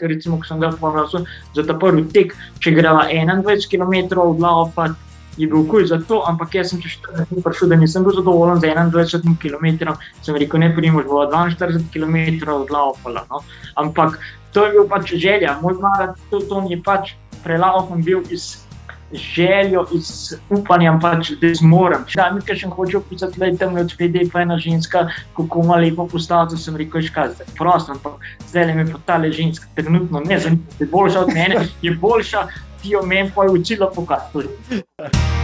recimo, ko sem ga ponosil za ta prvi tek, če greva 21 km od Laufa, je bil kuj za to, ampak jaz sem čez 14 dni prišel, da nisem bil zadovoljen z 21 km. Sem rekel, ne primož, bo 42 km od Laufa. No? Ampak to je bil pač želja, moj maraton je pač prelaufom bil iz željo, z upanjem, pač, da zmorem. Če mi kaj še hoče opisati, da je tam od spredaj pa ena ženska, kako ima lepo postaviti, sem rekel, škaj, zdaj prosto, ampak zdaj le mi pa ta ženska, trenutno ne zanima, je boljša od mene, je boljša, ti jo meni pa je učila pokazati.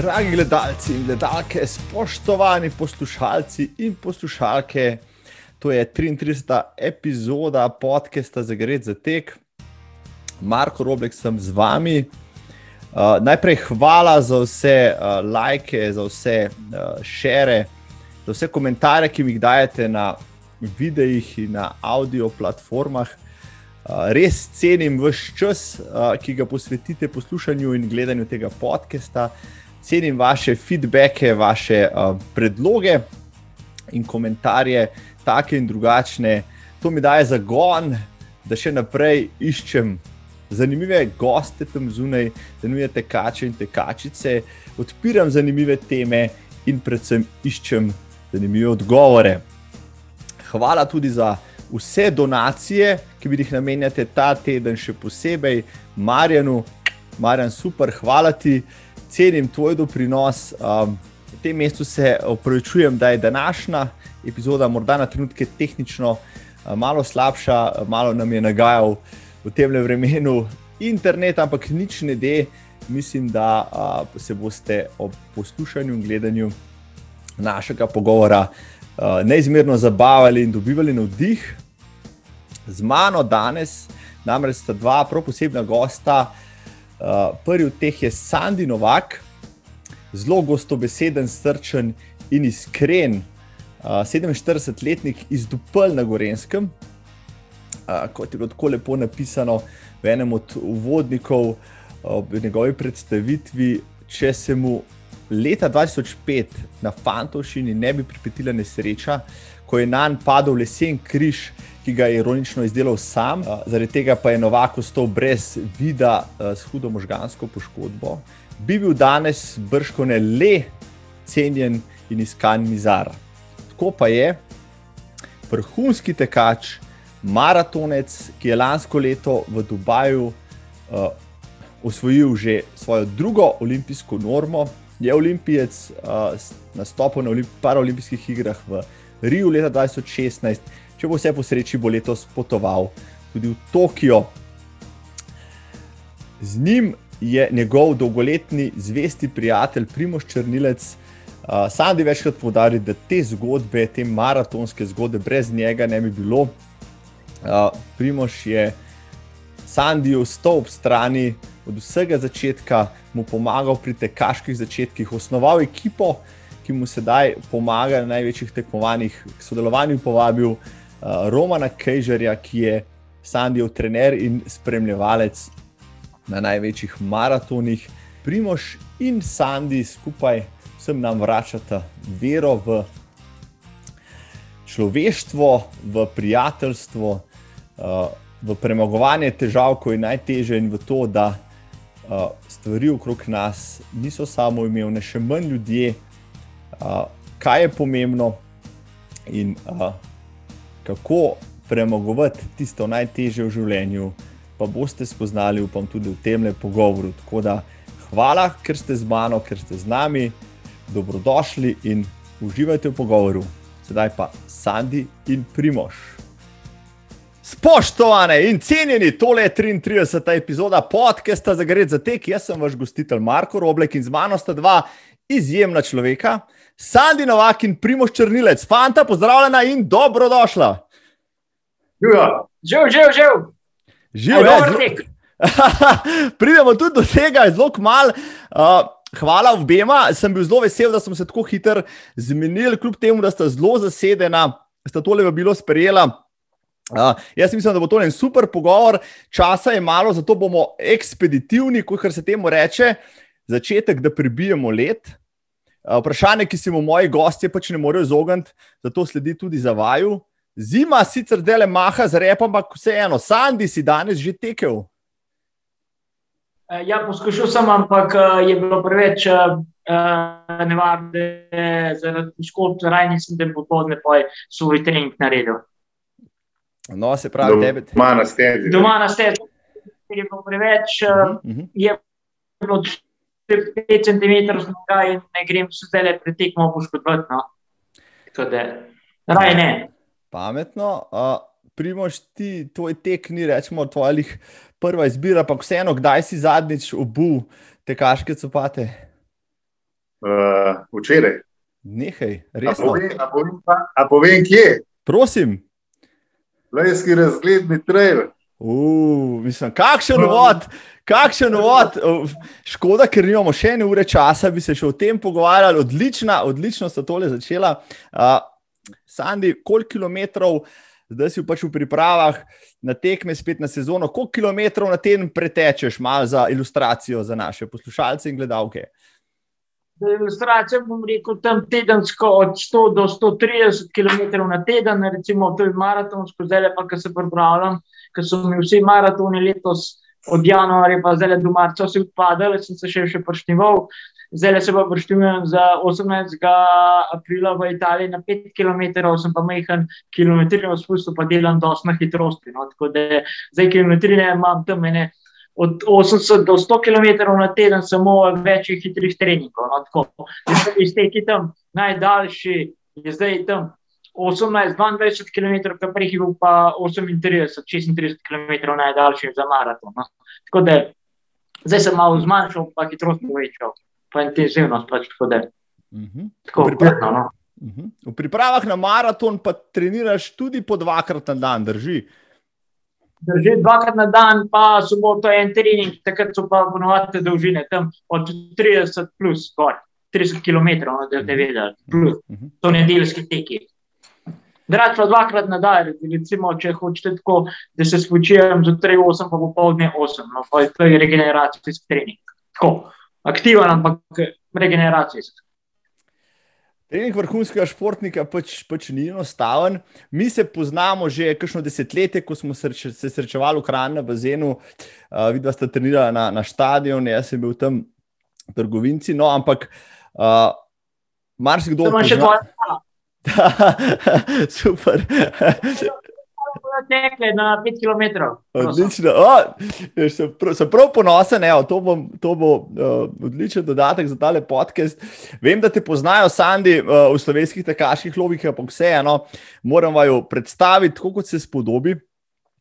Dragi gledalci in gledalke, spoštovani poslušalci in poslušalke, to je 33. epizoda podcasta za Gred za tek. Marko Roblek sem z vami. Uh, najprej hvala za vse uh, like, za vse uh, šere, za vse komentarje, ki mi jih dajete na videih in na audio platformah. Uh, res cenim vaš čas, uh, ki ga posvetite poslušanju in gledanju tega podcasta cenim vaše feedbacke, vaše uh, predloge in komentarje, take in drugačne. To mi daje zagon, da še naprej iščem zanimive goste tam zunaj, zanimive tekače in tekačice, odpiram zanimive teme in predvsem iščem zanimive odgovore. Hvala tudi za vse donacije, ki bi jih namenjate ta teden, še posebej Marjanu. Marjan, super, hvala ti cenim tvoj doprinos. Um, v tem mestu se opravičujem, da je današnja epizoda morda na trenutke tehnično uh, malo slabša, malo nam je nagajal v tem vremenu internet, ampak nič ne de. Mislim, da uh, se boste ob poslušanju in gledanju našega pogovora uh, neizmerno zabavali in dobivali navdih. Z mano danes namreč sta dva prav posebna gosta. Uh, prvi od teh je Sandy Novak, zelo gostobeseden, srčen in iskren, uh, 47-letnik iz Dupel na Gorenskem. Uh, kot je bilo tako lepo napisano v enem od uvodnikov uh, v njegovi predstavitvi, če se mu leta 2005 na Fantošini ne bi pripetila nesreča, ko je na njej padel lesen križ ki ga je ironično izdelal sam, zaradi tega pa je Novak ostal brez vida s hudo možgansko poškodbo, bi bil danes brško ne le cenjen in iskan mizar. Tako pa je vrhunski tekač, maratonec, ki je lansko leto v Dubaju osvojil že svojo drugo olimpijsko normo, je olimpijec, uh, nastopil na olimp paraolimpijskih igrah v Riju leta 2016 če bo vse po sreči, bo letos potoval tudi v Tokio. Z njim je njegov dolgoletni zvesti prijatelj, Primoš Črnilec. Uh, sam bi večkrat povdaril, da te zgodbe, te maratonske zgodbe, brez njega ne bi bilo. Uh, Primoš je Sandijo stal ob strani od vsega začetka, mu pomagal pri tekaških začetkih, osnoval ekipo, ki mu sedaj pomaga na največjih tekmovanjih, k sodelovanju povabil uh, Romana Kejžerja, ki je Sandijev trener in spremljevalec na največjih maratonih. Primoš in Sandi skupaj vsem nam vračata vero v človeštvo, v prijateljstvo, eh, v premagovanje težav, ko je najtežje, in v to, da eh, stvari okrog nas niso samo imevne, še manj ljudje, kaj je pomembno. In uh, kako premagovati tisto najtežje v življenju, pa boste spoznali, upam, tudi v tem le pogovoru. Tako da hvala, ker ste z mano, ker ste z nami, dobrodošli in uživajte v pogovoru. Sedaj pa Sandy in Primoš. Spoštovane in cenjeni, tole je 33. epizoda podcasta za Gred za tek. Jaz sem vaš gostitelj Marko Roblek in z mano sta dva izjemna človeka. Sandy Novak in Primoš Črnilec, fanta, pozdravljena in dobrodošla. Živ, živ, živ. Živ, živ. Pridemo tudi do tega, zelo malo. Uh, hvala obema, sem bil zelo vesel, da smo se tako hitro zmenili, kljub temu, da sta zelo zasedena, sta tole bilo sprejela. Uh, jaz mislim, da bo to en super pogovor, časa je malo, zato bomo ekspeditivni, kot se temu reče, začetek, da prebijemo let. Vprašanje, ki si mu moji gostje pač ne morejo izogniti, zato sledi tudi za vaju. Zima sicer dele maha z repom, ampak vseeno, Sandi si danes že tekel. Ja, poskušal sem, ampak je bilo preveč nevarno, zaradi poškodb, raj nisem dan popoldne pa svoj trening naredil. No, se pravi, tebe. Doma na stezi. Doma na stezi je bilo preveč, Uh -huh. je bilo 5 cm snoga in ne grem zdaj le pretekmo poškodovati. No. Tako da, raj ne. Pametno. Uh, Primož, ti, tvoj tek ni, rečemo, tvoja prva izbira, pa vseeno, kdaj si zadnjič obul te kaške copate? Uh, včeraj. Nehaj, A resno. povem, a, povem, a povem, kje? Prosim. Lejski razgledni trail. Uh, mislim, kakšen vod, kakšen vod. Uh, Škoda, ker nimamo še ene ure časa, bi se še o tem pogovarjali. Odlična, odlično sta tole začela. Uh, Sandi, koliko kilometrov, zdaj si pač v pripravah na tekme, spet na sezono, koliko kilometrov na teden pretečeš, malo za ilustracijo za naše poslušalce in gledalke? Za ilustracijo bom rekel tam tedensko od 100 do 130 km na teden, recimo to je maratonsko, zdaj pa, ko se pripravljam, ker so mi vsi maratoni letos od januarja pa zdaj do marca vsi odpadali, sem se še, še prštival. Zdaj se pa prštivujem za 18. aprila v Italiji na 5 km, sem pa majhen kilometrino spustil, pa delam dosti na hitrosti. No, tako da zdaj kilometrine imam tam ene od 80 do 100 km na teden, samo večjih hitrih treningov. No, tako. Sem izteki tam najdaljši, je zdaj tam 18-22 km, kar prej je bil pa 38-36 km najdaljši za maraton. No. Tako da zdaj sem malo zmanjšal, pa hitrost povečal, pa intenzivnost pač tako da. Uh -huh. Tako, Pripra- pletno, no. Uh -huh. V pripravah na maraton pa treniraš tudi po dvakrat na dan, drži. Drži dvakrat na dan, pa soboto en trening, takrat so pa ponovadi te dolžine, tam od 30 plus, gor, 30 km, no, da te vedeli, plus, Uh -huh. to nedeljski teki. Drugače pa dvakrat na dan, recimo, če hočete tako, da se spočijem zjutraj 8, pa popoldne 8, no, pa je to regeneracijski trening. Tako, aktiven, ampak regeneracijski. Trening vrhunskega športnika pač, pač ni enostaven. Mi se poznamo že kakšno desetletje, ko smo sreč, se srečevali v Kranju na bazenu, uh, vidva sta trenirala na, na stadionu, jaz sem bil tam trgovinci. No, ampak uh, marsikdo imam še pozna- tvoje Super. Tekle na 5 km. Odlično. O, sem, prav, sem prav ponosen, evo, to, bom, to bo uh, odličen dodatek za tale podcast. Vem, da te poznajo, Sandi, uh, v slovenskih tekaških lobih, ampak vseeno moram vaju predstaviti, tako kot se spodobi.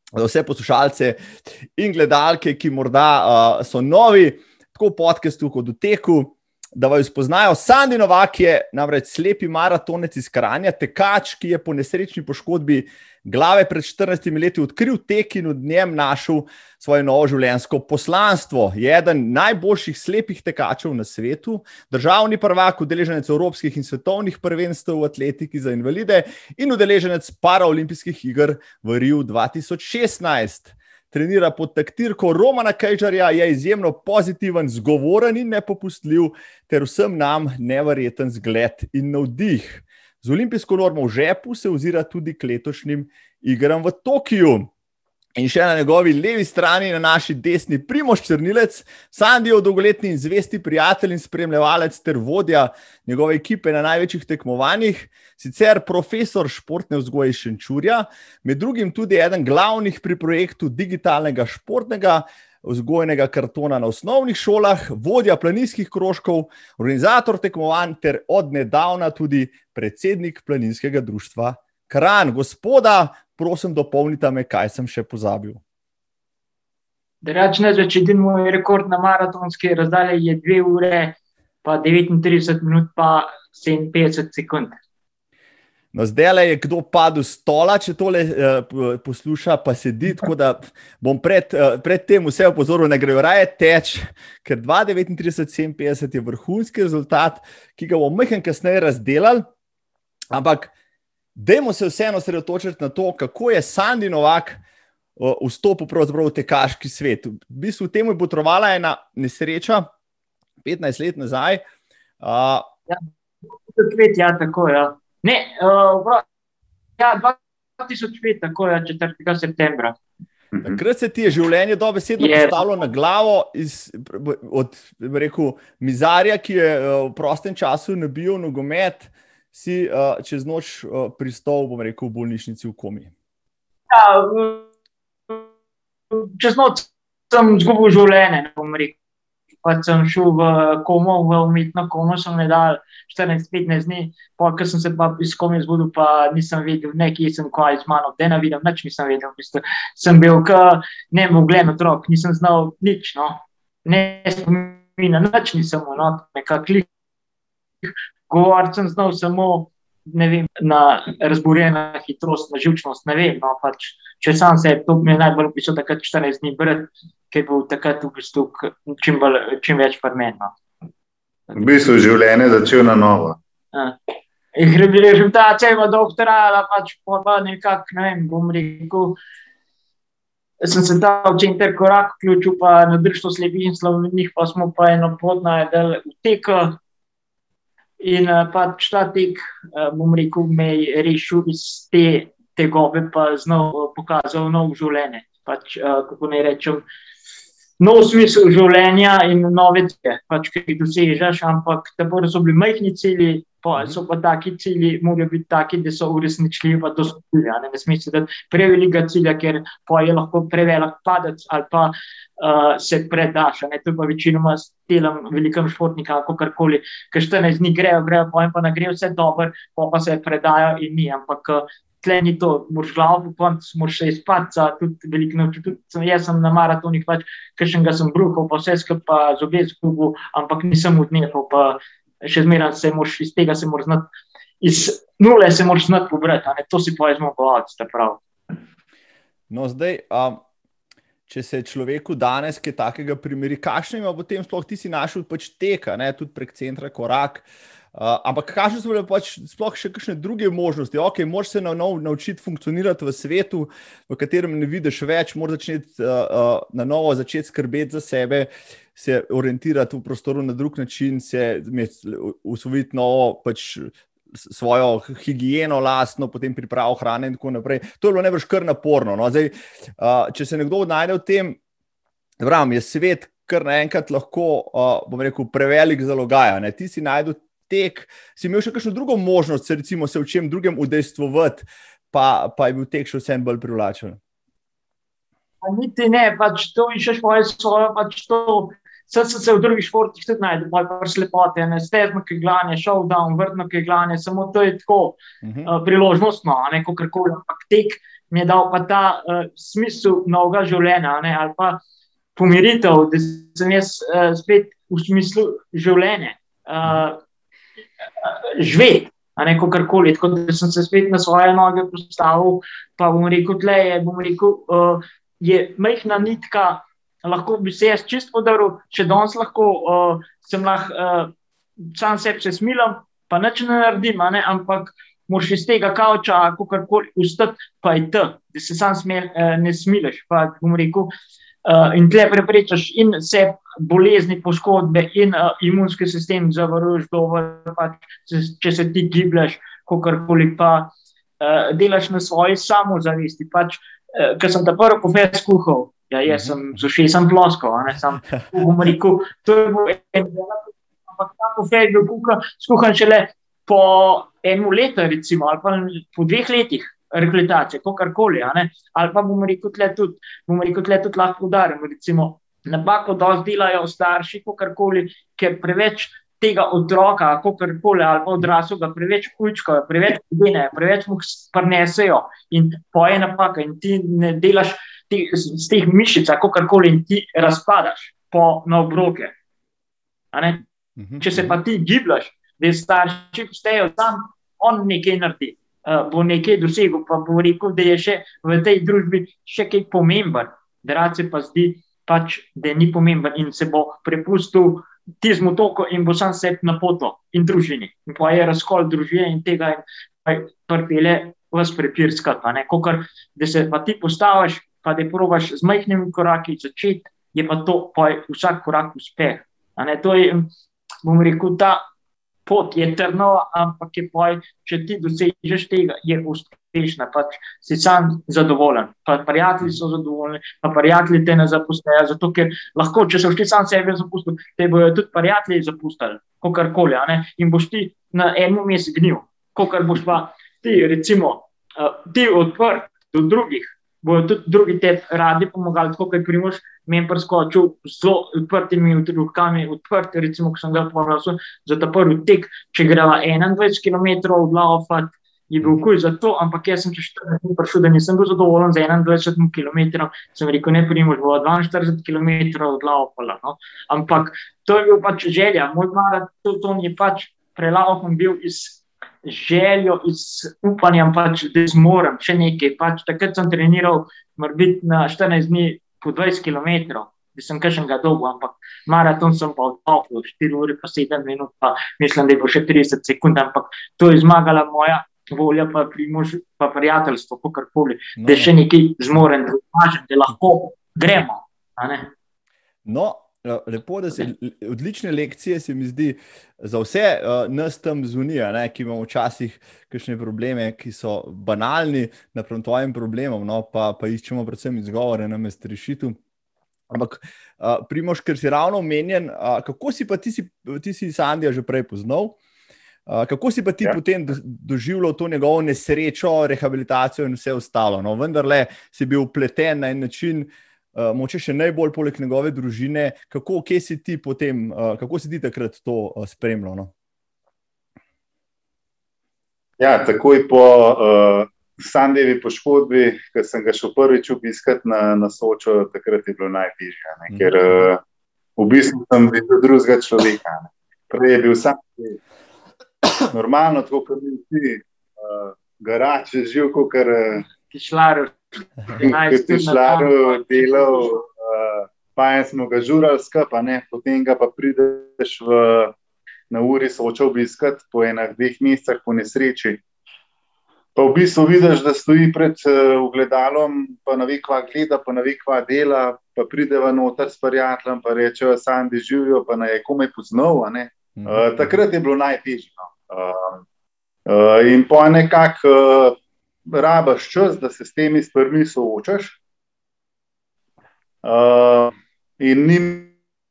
Za vse poslušalce in gledalke, ki morda uh, so novi, tako v podkastu kot v teku, da vaju spoznajo. Sandi Novak je namreč slepi maratonec iz Kranja, tekač, ki je po nesrečni poškodbi glave pred 14 leti odkril tek in v njem našel svoje novo življenjsko poslanstvo. Je eden najboljših slepih tekačev na svetu, državni prvak, udeleženec evropskih in svetovnih prvenstev v atletiki za invalide in udeleženec paraolimpijskih iger v Riu 2016. Trenira pod taktirko Romana Kajžarja, je izjemno pozitiven, zgovoren in nepopustljiv, ter vsem nam neverjeten zgled in navdih. Z olimpijsko normo v žepu se ozira tudi k letošnjim igram v Tokiu. In še na njegovi levi strani, na naši desni, Primoš Črnilec, Sandijo, dolgoletni in zvesti prijatelj in spremljevalec ter vodja njegove ekipe na največjih tekmovanjih, sicer profesor športne vzgoje Šenčurja, med drugim tudi eden glavnih pri projektu digitalnega športnega vzgojnega kartona na osnovnih šolah, vodja planinskih krožkov, organizator tekmovanj ter od nedavna tudi predsednik planinskega društva Kran. Gospoda, prosim, dopolnite me, kaj sem še pozabil. Drugače, ne, če din moj rekord na maratonski razdalji je 2 ure, pa 39 minut, pa 57 sekund. No, zdaj le je kdo padel z stola, če tole uh, posluša, pa sedi. Tako da bom pred, uh, pred tem vse opozoril, da gre raje teč, ker 2,39,57 je vrhunski rezultat, ki ga bomo mehen kasneje razdelali. Ampak dajmo se vseeno osredotočiti na to, kako je Sandi Novak uh, vstopil v tekaški svet. V bistvu temu je potrovala ena nesreča 15 let nazaj. Uh, Ja. 2005, ja, tako je. Ja. Ne, uh, ja, 2005, tako je, 4. septembra. Mhm. Takrat se ti je življenje dobesedno Je. postavilo na glavo, iz, od rekel, mizarja, ki je v prostem času nabijal nogomet, si uh, čez noč uh, pristal, bom rekel, v bolnišnici v komi. Ja, čez noč sem izgubil življenje, ne bom rekel. Pa sem šel v komo, v umetno komo, sem ne dal 14-15 dni, pa ko sem se pa iz komi zbudil, pa nisem vedel, nekje sem kaj z mano, da ne vidim, nič nisem vedel. V bistvu. Sem bil, ka, ne vem, uglen otrok, nisem znal nič, no. ne spomina, nič nisem no, nekako lik. Govoriti sem znal samo vem, na razburjena hitrost, na živčnost. Ne vem, no, pač, če sam se, to mi je najbolj opisal, takrat 14 dni brd, ki je bil takrat v bistvu čim, bolj, čim več parmenno. V bistvu življenje začel na novo. Rehabilitacija je dolgo trajala, pač pa, pa nekako, ne vem, bom rekel. Sem se ta v center korak vključil, pa na društvo slepih in slovnih, pa smo pa eno pot najdel v tek. In eh, pač ta tek, eh, bom rekel, me je rešil iz te tegobe, pa znal eh, pokazal nov življenje. Pač, kako naj rečem, nov smisel življenja in nove cilje, pač, ki jih dosežeš, ampak tako so bili majhni cilji, pa so pa taki cilji, morajo biti taki, da so uresničljivi, pa so cilji. a Ne, ne smeš si dati prevelikega cilja, ker pa je lahko prevelik padec ali pa uh, se predaš. Ne, to je pa večinoma s telom velikem športnika, kako karkoli, ker 14 dni grejo, grejo, pa jim pa nagrejo vse dobro, pa, pa se predajo in ni. Ampak uh, tle ni to, moraš glavo koncu, moraš se izpati, tudi veliko naučiti. Tudi sem- Jaz sem na maratonih pač Kršnega sem bruhal, pa vse skupaj, pa zobe zgubil, ampak nisem odnehal, pa še zmeraj se moraš iz tega, se moraš znati, iz nule se moraš znati pobrati, to si pa jaz mogoče, ste prav. No, zdaj, um, če se človeku danes kaj takega primeri, kakšne ima potem sploh ti si našel pač teka, ne, tudi prek centra korak. Uh, ampak kakšne so bile pač sploh še kakšne druge možnosti? Ok, moraš se na nov naučiti funkcionirati v svetu, v katerem ne vidiš več, moraš začeti uh, uh, na novo začeti skrbeti za sebe, se orientirati v prostoru na drug način, se usvojiti novo pač svojo higieno, lastno, potem pripravo hrane in tako naprej. To je bilo najbrž kar naporno. No? Zdaj, uh, če se nekdo najde v tem, pravim, je svet kar naenkrat lahko, uh, bom rekel, prevelik zalogaja. Ne? Ti si najdel tek, si imel še kakšno drugo možnost, se recimo se v čem drugem udejstvovati, pa, pa je bil tek še vsem bolj privlačen. Pa niti ne, pač to iščeš svoje svoje, pač to. Vse sem se v drugih športih tudi najdel, pa pač lepote, ne stezno keglanje, showdown, vrtno keglanje, samo to je tako Uh -huh. uh, priložnostno, ne kako koli. Ampak tek mi je dal pa ta uh, smisel novega življenja, ne, ali pa pomiritev, da sem jaz uh, spet v smislu življenja. Uh, živeti, a ne kako koli. Tako da sem se spet na svoje noge postavil, pa bom rekel, tle je, bom rekel, uh, je majhna nitka, lahko bi se jaz čist podaril, če danes lahko uh, sem lahko uh, sam sebi se smilam, pa nič ne naredim, ne, ampak moraš iz tega kavča, kako koli ustati, pa je to, da se sam smel, uh, ne smiliš. Pa bom rekel, Uh, in tle preprečaš in se bolezni, poškodbe, in uh, imunski sistem zavaruješ dobro, pač, če, če se ti gibljaš, kakorkoli pa uh, delaš na svoji samozavesti. Pač, uh, Ker sem ta prvi kofet skuhal, ja, jaz sem z ušesom ploskal, ne sam bom rekel, to je bil en del, ampak ta kofet je bil kuha, skuhan šele po enem letu, recimo, ali pa po dveh letih reklitacije, kakorkoli. Ali pa bomo rekel, tle tudi, bomo rekel, tle tudi lahko udarimo, recimo, napako dosti delajo starši, kakorkoli, ker preveč tega otroka, kakorkoli, ali pa odraslega, preveč kučkajo, preveč podenejo, preveč mu prnesejo in poje napaka in ti ne delaš ti, z teh mišic, kakorkoli in ti razpadaš po na obroke. Mhm. Če se pa ti gibljaš, da starši štejejo tam, on nekaj naredi, bo nekaj dosegel, pa bo rekel, da je še v tej družbi še kaj pomemben. Drac se pa zdi, pač, da ni pomemben in se bo prepustil tizmu toko in bo sam sebi na poto in družini. In pa je razkol družine in tega in prpele vas prepirskati. Kokor, da se pa ti postaviš, pa da probaš z majhnimi koraki začeti, je pa to pa je vsak korak uspeh. Ne, to je, bom rekel, ta pot je trnova, ampak je poj, če ti dosežeš tega, je uspešna, pač si sam zadovoljen. Pa prijatelji so zadovoljni, pa prijatelji te ne zapustijo, zato ker lahko, če se boš ti sam sebe zapustil, te bojo tudi prijatelji zapustili, kakorkoli, in boš ti na enem mestu gnil, kot boš pa ti, recimo, uh, ti odprt do drugih bodo tudi drugi te radi pomagali, tako kot primoš, meni preskočil z odprtimi rokami, odprti, recimo, ko sem ga povedal, za ta prvi tek, če greva 21 km v glavo, je bil kuj za to, ampak jaz sem čez 40 minut prišel, da nisem bil zadovoljen z 21 km, sem rekel, ne primoš, bo 42 km v glavo, no. ampak to je bil pač želja, moj maraton je pač prelaufen bil iz željo, z upanjem, pač, da zmorem še nekaj. Pač, takrat sem treniral, morda na 14 dni po 20 km, da sem kažem ga dolgo, ampak maraton sem pa odpal, 4 ure pa 7 minut, pa mislim, da je bo še 30 sekund, ampak to je zmagala moja. Volja pa primož, pa prijateljstvo, kako koli, no, da še nekaj zmorem, da, da lahko gremo. No, lepo, da se odlične lekcije, se mi zdi, za vse uh, nas tam zunija, ki imamo včasih kakšne probleme, ki so banalni, naproti tvojim problemom, no, pa, pa iščemo predvsem izgovore na mestu rešitev. Ampak, uh, Primoš, ker si ravno omenjen, uh, kako si pa ti, si, ti si Sandija že prej poznal? Uh, kako si pa ti ja. potem do, doživljal to njegovo nesrečo, rehabilitacijo in vse ostalo? No, vendar le si bil upleten na en način, uh, uh, moče še najbolj poleg njegove družine. Kako si ti potem, uh, kako si ti takrat to uh, spremljal? No? Ja, takoj po uh, Sandevi poškodbi, ko sem ga šel prvič obiskati na, na Sočo, takrat je bilo najtežje, ne? ker uh, v bistvu sem videl drugega človeka. Ne? Prej je bil sam normalno, tako kot mi vsi, uh, garač, živ, kot kar. Uh, Kišlar, Kot je šlo delo, uh, pa smo ga žurali skupaj, potem ga pa prideš v, na uri soča obiskati po enih dveh mesecih po nesreči. Pa v bistvu vidiš, da stoji pred uh, pa na vekva gleda, pa na vekva dela, pa pride v noter s prijateljem, pa reče, da sami živijo, pa naj je komaj poznal. Uh, takrat je bilo najtežje. No. Uh, uh, in po nekako. Uh, rabaš čas, da se s temi stvarmi soočaš. Uh, in ni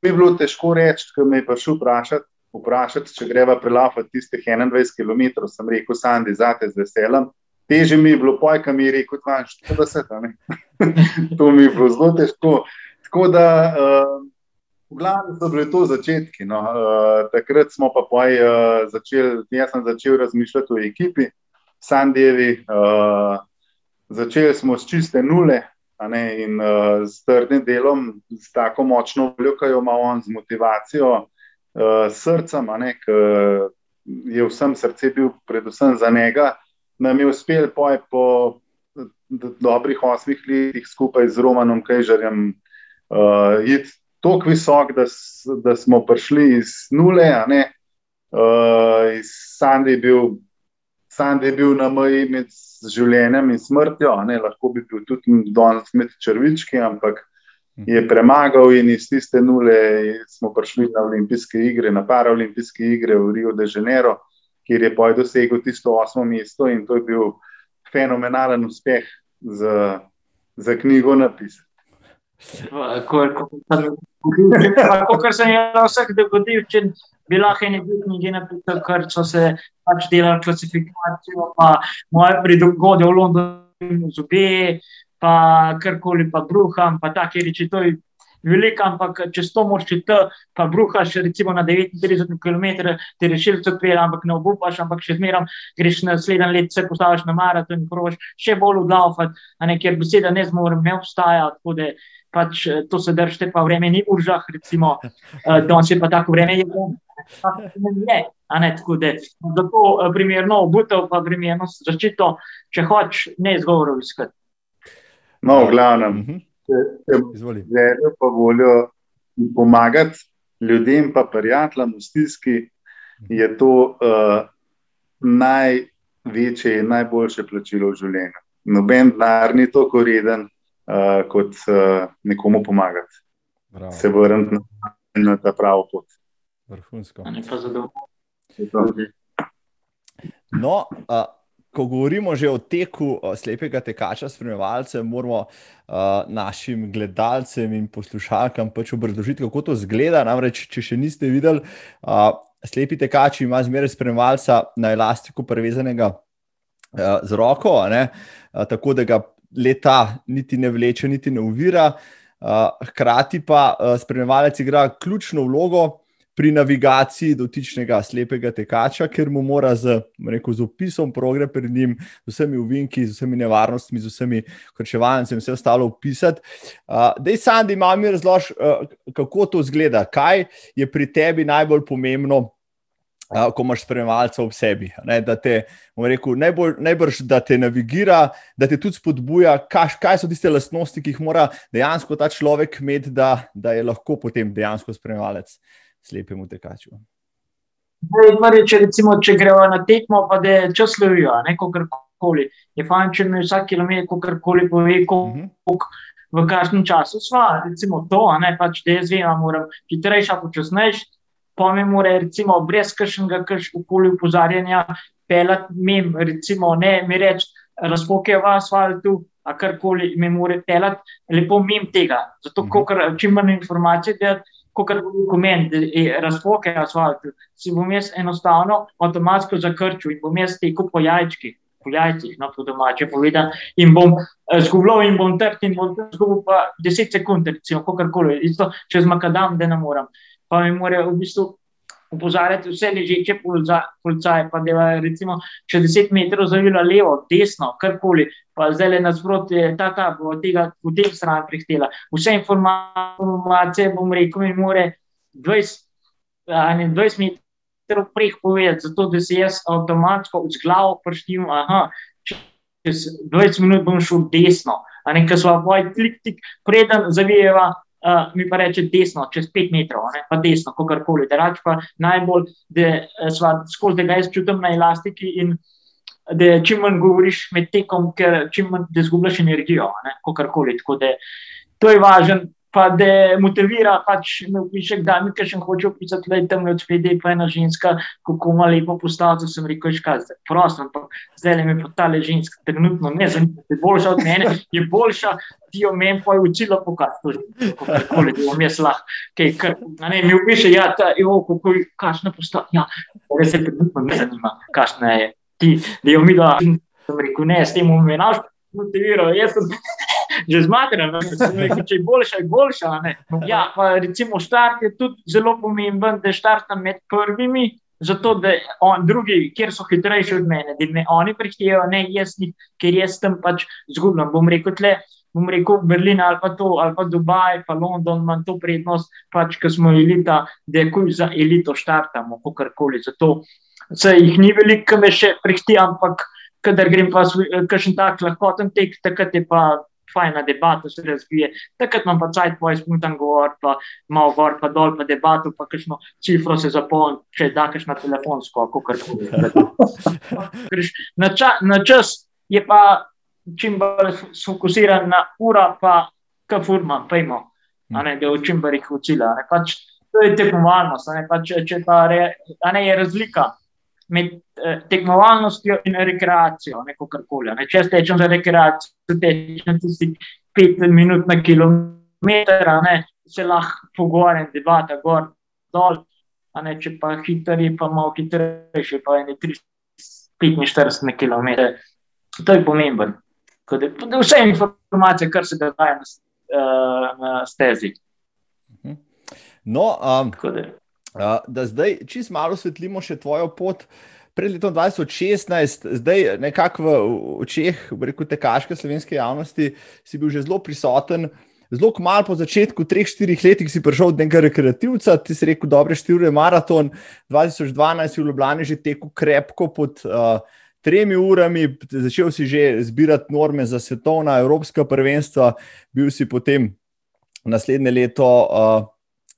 mi bilo težko reči, ko me je prišel vprašati, vprašati če greva prelafati tistih 21 km. Sem rekel, Sandi, zate z veseljem. Teže mi je bilo, pojka mi je rekel, da je 40. to mi je bilo zelo težko. Tako da, uh, v glavnem so bili to začetki. No. Uh, takrat smo pa poj, uh, začeli, jaz sem začel razmišljati o ekipi. Sandevi. Uh, začeli smo s čiste nule ne, in uh, s trdnim delom, s tako močno voljo, ki jo ima on, z motivacijo, uh, srcem, ki je vsem srce bil, predvsem za njega. Nam je uspel poj po dobrih osmih letih skupaj z Romanom Kejžarjem uh, iti tako visok, da, da smo prišli iz nule. Uh, iz Sandy je bil Sand je bil na meji med življenjem in smrtjo, ne, lahko bi bil tudi danes med črvički, ampak je premagal in iz tiste nule smo prišli na olimpijske igre, na paraolimpijske igre v Rio de Janeiro, kjer je poj dosegel tisto osmo mesto in to je bil fenomenalen uspeh za, za knjigo napisati. Kot sem jaz vsak dogodil, če bi lahko nekaj knjige napisal, ker so se pač delali klasifikacijo, pa moje pridogode v Londonu, zobe, pa karkoli, pa bruham, pa take reči. To je veliko, ampak če to moš četi, pa bruhaš recimo na 39 km, ti rešil se odpira, ampak ne obupaš, ampak še zmeram, greš na naslednji let, se postaviš na maraton in provaš še bolj vdavati, a ne, ker beseda ne zmorem, ne obstaja pač eh, to se držite, pa vreme ni užah, recimo, uh, danes je pa tako vreme, je vreme. Zato uh, primerno obutev, pa primerno zaščito, če hočeš, ne izgovorov iskati. No, v glavnem, mhm. če želijo pa voljo pomagati ljudem, pa prijateljem v stiski, je to uh, največje in najboljše plačilo v življenju. Noben denar ni tako reden, uh, kot uh, nekomu pomagati, Bravo. se vrniti na, na ta pravo pot. Vrhunsko. No, uh, ko govorimo že o teku slepega tekača, spremljevalce, moramo uh, našim gledalcem in poslušalkam pač obrazložiti, kako to zgleda. Namreč, če še niste videli, uh, slepi tekač ima zmeraj spremljevalca na elastiku prevezanega uh, z roko, uh, tako da ga leta niti ne vleče, niti ne uvira. Hkrati pa spremljevalec igra ključno vlogo pri navigaciji dotičnega slepega tekača, ker mu mora z, rekel, z opisom proge pred njim, z vsemi uvinki, z vsemi nevarnostmi, z vsemi krčevalnicami in vse ostalo opisati. Dej, Sandy, malo mi razloži, uh, kako to zgleda, kaj je pri tebi najbolj pomembno. Uh, ko imaš spremljalca v sebi, ne, da te, rekel, najbolj, najbrž, da te navigira, da te tudi spodbuja, kaj, kaj so tiste lastnosti, ki jih mora dejansko ta človek imeti, da, da je lahko potem dejansko spremljalec. Slepemu tekaču. Če, recimo, če gremo na tekmo, pa da je čas lovijo, kakorkoli. Je fajn, če mi vsak kilometer, kakorkoli pove, koliko uh -huh. v kakšnem času sva. Recimo to, ne, pač, da jaz vem, moram hitrejša, počasnejša. Pa mi mora, recimo, brez kakšnega koli upozarjanja, pelati mem, recimo, ne mi reči, razpoke v asfaltu, a karkoli mi mora pelati, lepo mem tega. Zato, uh -huh. čim manj informacij, da kot dokument, razpoke asfaltu, si bom jaz enostavno avtomatsko zakrčil in bom jaz tekel po jajčki. Po jajcih, no, po domače povedano, in bom zgubil, in bom trd, in bom zgubil pa 10 sekund, recimo, kako koli, isto čez makadam, da ne morem. Pa mi mora v bistvu upozarjati vse ležeče policaje, pa da je recimo če 10 metrov zavila levo, desno, karkoli, pa zdaj le nasprotje, ta ta bo tega v tem stran prihtela. Vse informacije, bom rekel, mi more 20, 20 metrov preh povedati, zato da se jaz avtomatsko z glavo prštim, aha, čez 20 minut bom šel desno, a nekaj svoje, boj, klik, tik, preden zavijeva, Uh, mi pa reče desno, čez pet metrov, ne, pa desno, kako koli. Drugač pa najbolj, da smo skozi tega jaz čutim na elastiki in da čim manj govoriš med tekom, ker čim manj da zgubljaš energijo, kako koli. Tako da to je važno, pa da motivira, pač me piše, da mi kaj še hoče opisati, da je tam od spredje pa ena ženska, kako ima lepo postaviti, sem rekel, škaj, prosto, ampak zdaj mi pa ta le ženska trenutno ne zanima, je boljša od mene, je boljša, ti jo meni pa je učila pokazati, kako je bilo, mi je slah, kaj, kar, ne, mi piše, ja, ta, jo, kako je, kašna postaviti, ja, res se trenutno ne zanima, kašna je, ti, da jo mi da, sem rekel, ne, s tem umenaš, motiviral, jaz sem že zmagan, če je boljša, je boljša. Ja, pa recimo štart je tudi zelo pomemben, da štartam med prvimi. Zato, da on, drugi, kjer so hitrejši od mene, da me oni prihitijo, ne jaz, ker jaz tam pač zgubljam. Bom rekel, tle, bom rekel Berlin ali pa to, ali pa Dubaj, pa London, imam to prednost, pač, ker smo elita, da je za elito štartamo, kakorkoli. Zato se jih ni veliko, ki me še prihitijo, ampak kadar grem pa kakšen tak lahkoten tek, takrat je pa fajna debata se razvije. Takrat imam pa cajt, pa jaz mutam govor, pa malo gor, pa dol, pa debato, pa kakšno cifro se zapoln, če da kakšno telefonsko, kako kar koli. Na, na čas je pa čim bolj fokusiran na ura, pa kafurma, pejmo, a ne, da je v čim bolj jih učila. Pač, to je tekmovalnost, pač, če pa re, ne, je razlika med eh, tekmovalnostjo in rekreacijo, neko karkoli. Ne. Če stečem za rekreacijo, tečem tisti pet minut na kilometr, ne, se lahko pogovarjam, debata, gor, dol. Ne, če pa hitri, pa malo hitrejši, pa je 45 km. To je pomemben. Vse informacije, kar se dogaja na, uh, na stezi. Mhm. No, um, da zdaj čist malo osvetlimo še tvojo pot. Pred letom 2016, zdaj nekako v očeh, rekel te kaške slovenske javnosti, si bil že zelo prisoten. Zelo malo po začetku, treh, štirih letih si prišel od nekega rekreativca, ti si rekel, dobre štiri ure maraton, 2012 si v Ljubljani že tekel krepko pod uh, tremi urami, začel si že zbirati norme za svetovna, evropska prvenstva, bil si potem naslednje leto uh,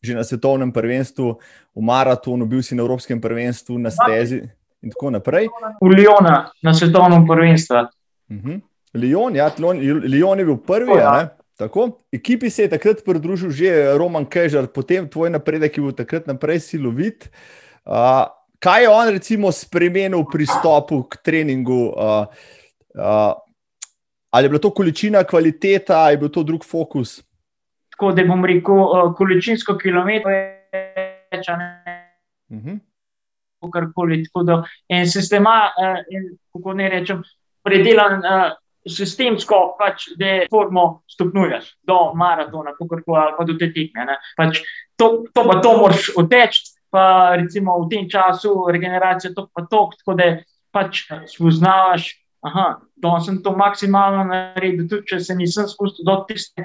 že na svetovnem prvenstvu, v maratonu, bil si na Evropskem prvenstvu, na stezi in tako naprej. V Lyonu, na svetovnem prvenstvu. Uh -huh. Lyon, ja, Lyon je bil prvi. Ja, Tako. Ekipi se je takrat pridružil že Roman Kežar, potem tvoj napredek je bil takrat naprej silovit. Uh, kaj je on recimo spremenil v pristopu k treningu? Uh, uh, ali je bila to količina, kvaliteta, ali je bil to drug fokus? Tako da bom rekel, uh, količinsko kilometrov je več, ne. Uh -huh. Karkoli, tako da en sistem, uh, kako ne rečem, predelan uh, sistemsko, pač, da formo stopnjuješ do maratona, kakorkoli, ali pa do te tekme. Pač, to, to pa to moraš oteči, pa recimo v tem času regeneracija to pa to, tako da pač spoznavaš. Aha, da sem to maksimalno naredil, tudi če se nisem spustil do tiste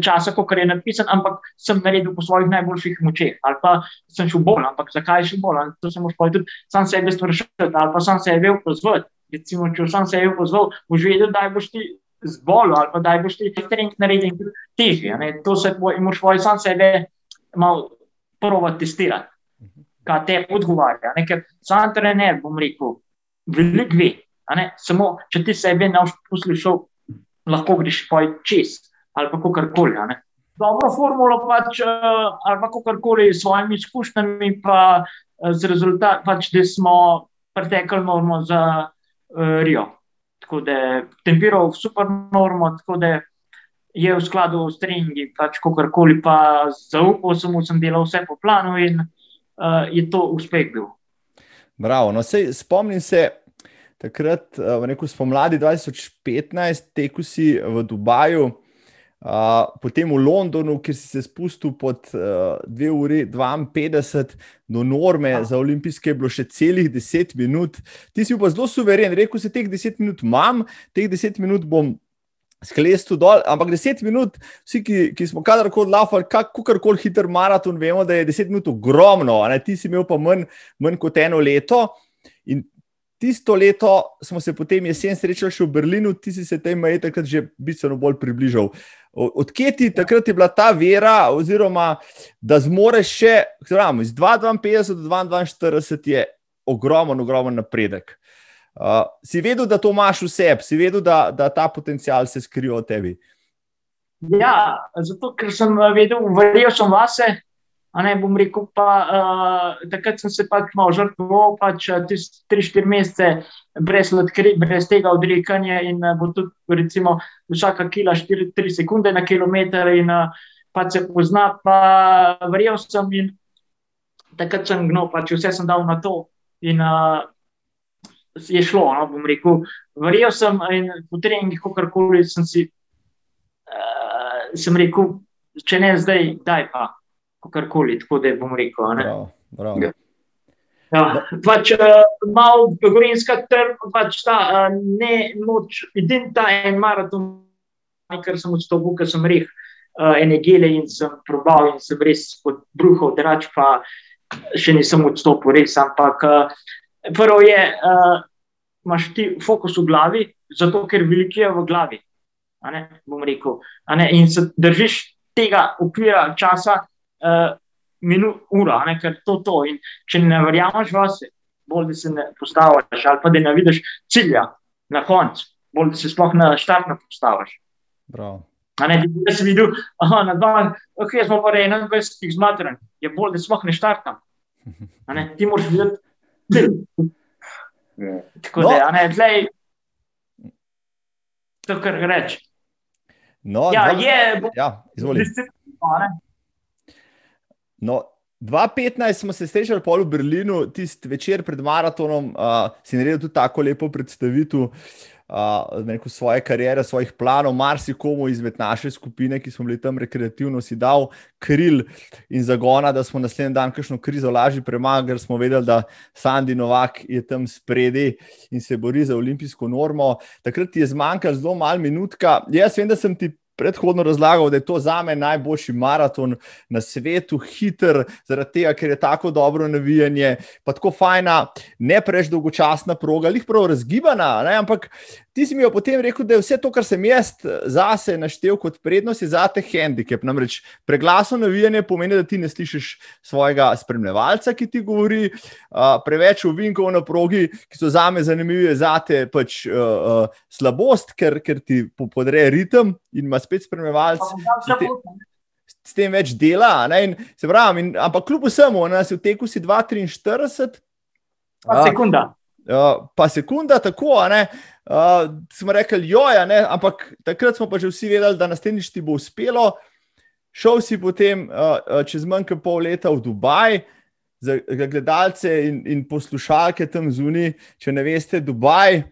časa, kot je napisan, ampak sem naredil po svojih najboljših močeh. Ali pa sem šel bolj, ampak zakaj še bolj? To se moraš povedati, sam sebe sprašuješ, ali pa sam sebe pozvati recimo, če sem se jih pozval, boš vedel, da boš ti zbolel ali pa da boš ti trening naredil težje. To se moraš svoj sam sebe malo prvo testirati, kaj te odgovarja. Ker sam trener, bom rekel, veliko ve. Samo če ti sebe ne boš poslušal, lahko greš pa čez ali pa karkoli. Dobro formulo pač, ali pa karkoli s svojimi izkušnjami, pa z rezultatom, pač, da smo pretekli normo za uh, Rio. Tako da je tempiral super normo, tako da je v skladu s treningi, pač kakorkoli pa zaupal sem, sem delal vse po planu in uh, je to uspeh bil. Bravo. No, sej, spomnim se, takrat, v neko spomladi 2015, teku si v Dubaju potem v Londonu, kjer si se spustil pod 2 uh, uri 52 do norme, za olimpijske je bilo še celih 10 minut. Ti si pa zelo suveren, rekel si, teh 10 minut imam, teh 10 minut bom. Sklestu dol, ampak 10 minut, vsi, ki, ki smo kadarkoli lafali, kakorkoli hiter maraton, vemo, da je 10 minut ogromno. Ti si imel pa manj, manj kot eno leto. In tisto leto smo se potem jesen srečali še v Berlinu, ti si se tej meji takrat že bistveno bolj približal. Odkje ti takrat je bila ta vera, oziroma da zmoreš še, zelo iz 52 do 42 je ogromen, ogromen napredek. Uh, si vedel, da to imaš v sebi, si vedel, da, da ta potencial se skriva v tebi. Ja, zato ker sem vedel, verjel sem vase, Ne, bom rekel, pa uh, takrat sem se pač malo žrtvoval, pač tiste tri, štiri mesece brez, ledkri, brez tega odrekanja in uh, bo tudi, recimo, vsaka kila 4-3 sekunde na kilometr in uh, pač se pozna, pa verjel sem in takrat sem gnil, pač vse sem dal na to in uh, je šlo, no, bom rekel, verjel sem in v treningih, kakorkoli sem si, uh, sem rekel, če ne zdaj, daj pa karkoli, tako da bom rekel. Prav, prav. Ja. Ja, pač, uh, malo gorinska trg, pač ta uh, ne moč, edin ta en maraton, kar sem odstopil, ker sem reh uh, ene gele in sem probal in sem res pod bruhov, drač pa še nisem odstopil, res, ampak uh, prvo je, uh, imaš ti fokus v glavi, zato ker veliko je v glavi, ne, bom rekel, ne, in se držiš tega okvira časa, uh, minut, ura, ne, ker to je to. In če ne verjameš vase, bolj da se ne postaviš, ali pa da ne vidiš cilja na koncu, bolj da se sploh na štart ne postaviš. Ne, da si videl, da na dan, ok, smo pa reji 21 zmatran, je bolj, da sploh ne štartam. Ne, ti moraš videti cilj. Tako da, no. ne, zdaj, to, kar reče. No, ja, dva, je, ja, izvolite. No, 2015 smo se srečali v Berlinu, tisti večer pred maratonom, uh, si naredil tudi tako lepo predstavitev uh, svoje kariere, svojih planov, marsikomu izmed naše skupine, ki smo bili tam rekreativno, si dal kril in zagona, da smo naslednji dan kakšno krizo lažje premagali, ker smo vedeli, da Sandy Novak je tam spredi in se bori za olimpijsko normo. Takrat ti je zmanjkalo zelo malo minutka. Jaz vem, da sem ti predhodno razlagal, da je to za me najboljši maraton na svetu, hiter, zaradi tega, ker je tako dobro navijanje, pa tako fajna, ne preveč dolgočasna proga, ali prav razgibana. Ne? Ampak ti si mi potem rekel, da je vse to, kar sem jaz zase naštel kot prednost, za te handicap. Namreč preglasno navijanje pomeni, da ti ne slišiš svojega spremljevalca, ki ti govori, uh, preveč uvinkov na progi, ki so za me zanimive, za te pač uh, uh, slabost, ker, ker ti podre ritem in ima spet spremljevalce. S tem več dela, in, pravim, in, ampak kljub vsemu, nas je v teku si 2,43, Pa sekunda. Uh, pa sekunda, tako, ne. Uh, smo rekli, joja, ne, ampak takrat smo pa že vsi vedeli, da naslednjič ti bo uspelo. Šel si potem uh, čez manj kot pol leta v Dubaj, za gledalce in, in poslušalke tam zunaj. Če ne veste, Dubaj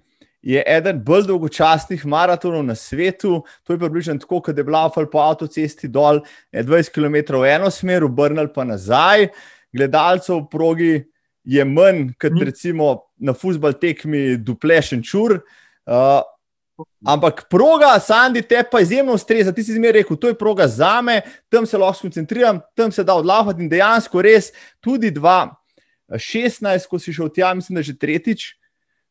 je eden bolj dolgočasnih maratonov na svetu. To je približno tako, kot je bila po avtocesti dol, je 20 km v eno smer, obrnil pa nazaj. Gledalcev v progi je manj kot Mhm. recimo na futbal tekmi Duplešen čur. Uh, ampak proga, Sandy, te pa izjemno ustreza. Ti si zmeraj rekel, to je proga za me, tam se lahko skoncentriram, tam se da odlahati in dejansko res tudi 2-16, ko si šel tja, mislim, da že tretjič,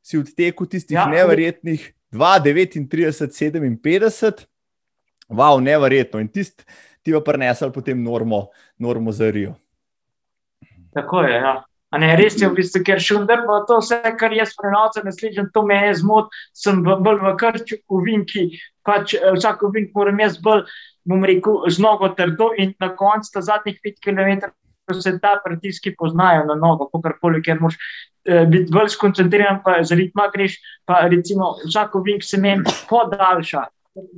si odtekel tistih ja, Ja. neverjetnih 2-39, 57. Wow, neverjetno. In tisti ti pa prenesel potem normo, normo za Rio. Tako je. Ja. A ne, res je, v bistvu, ker šunder pa to vse, kar jaz prenašam, ne slišim, to me je zmot, sem v- bolj v krču, ovinki, pač eh, vsak ovink moram jaz bolj, bom rekel, z nogo trdo in na koncu ta zadnjih pet km se ta pritiski poznajo na nogo, kakorkoli, ker moraš eh, biti bolj skoncentriran, pa z ritma greš, pa recimo vsak ovink se meni podaljša.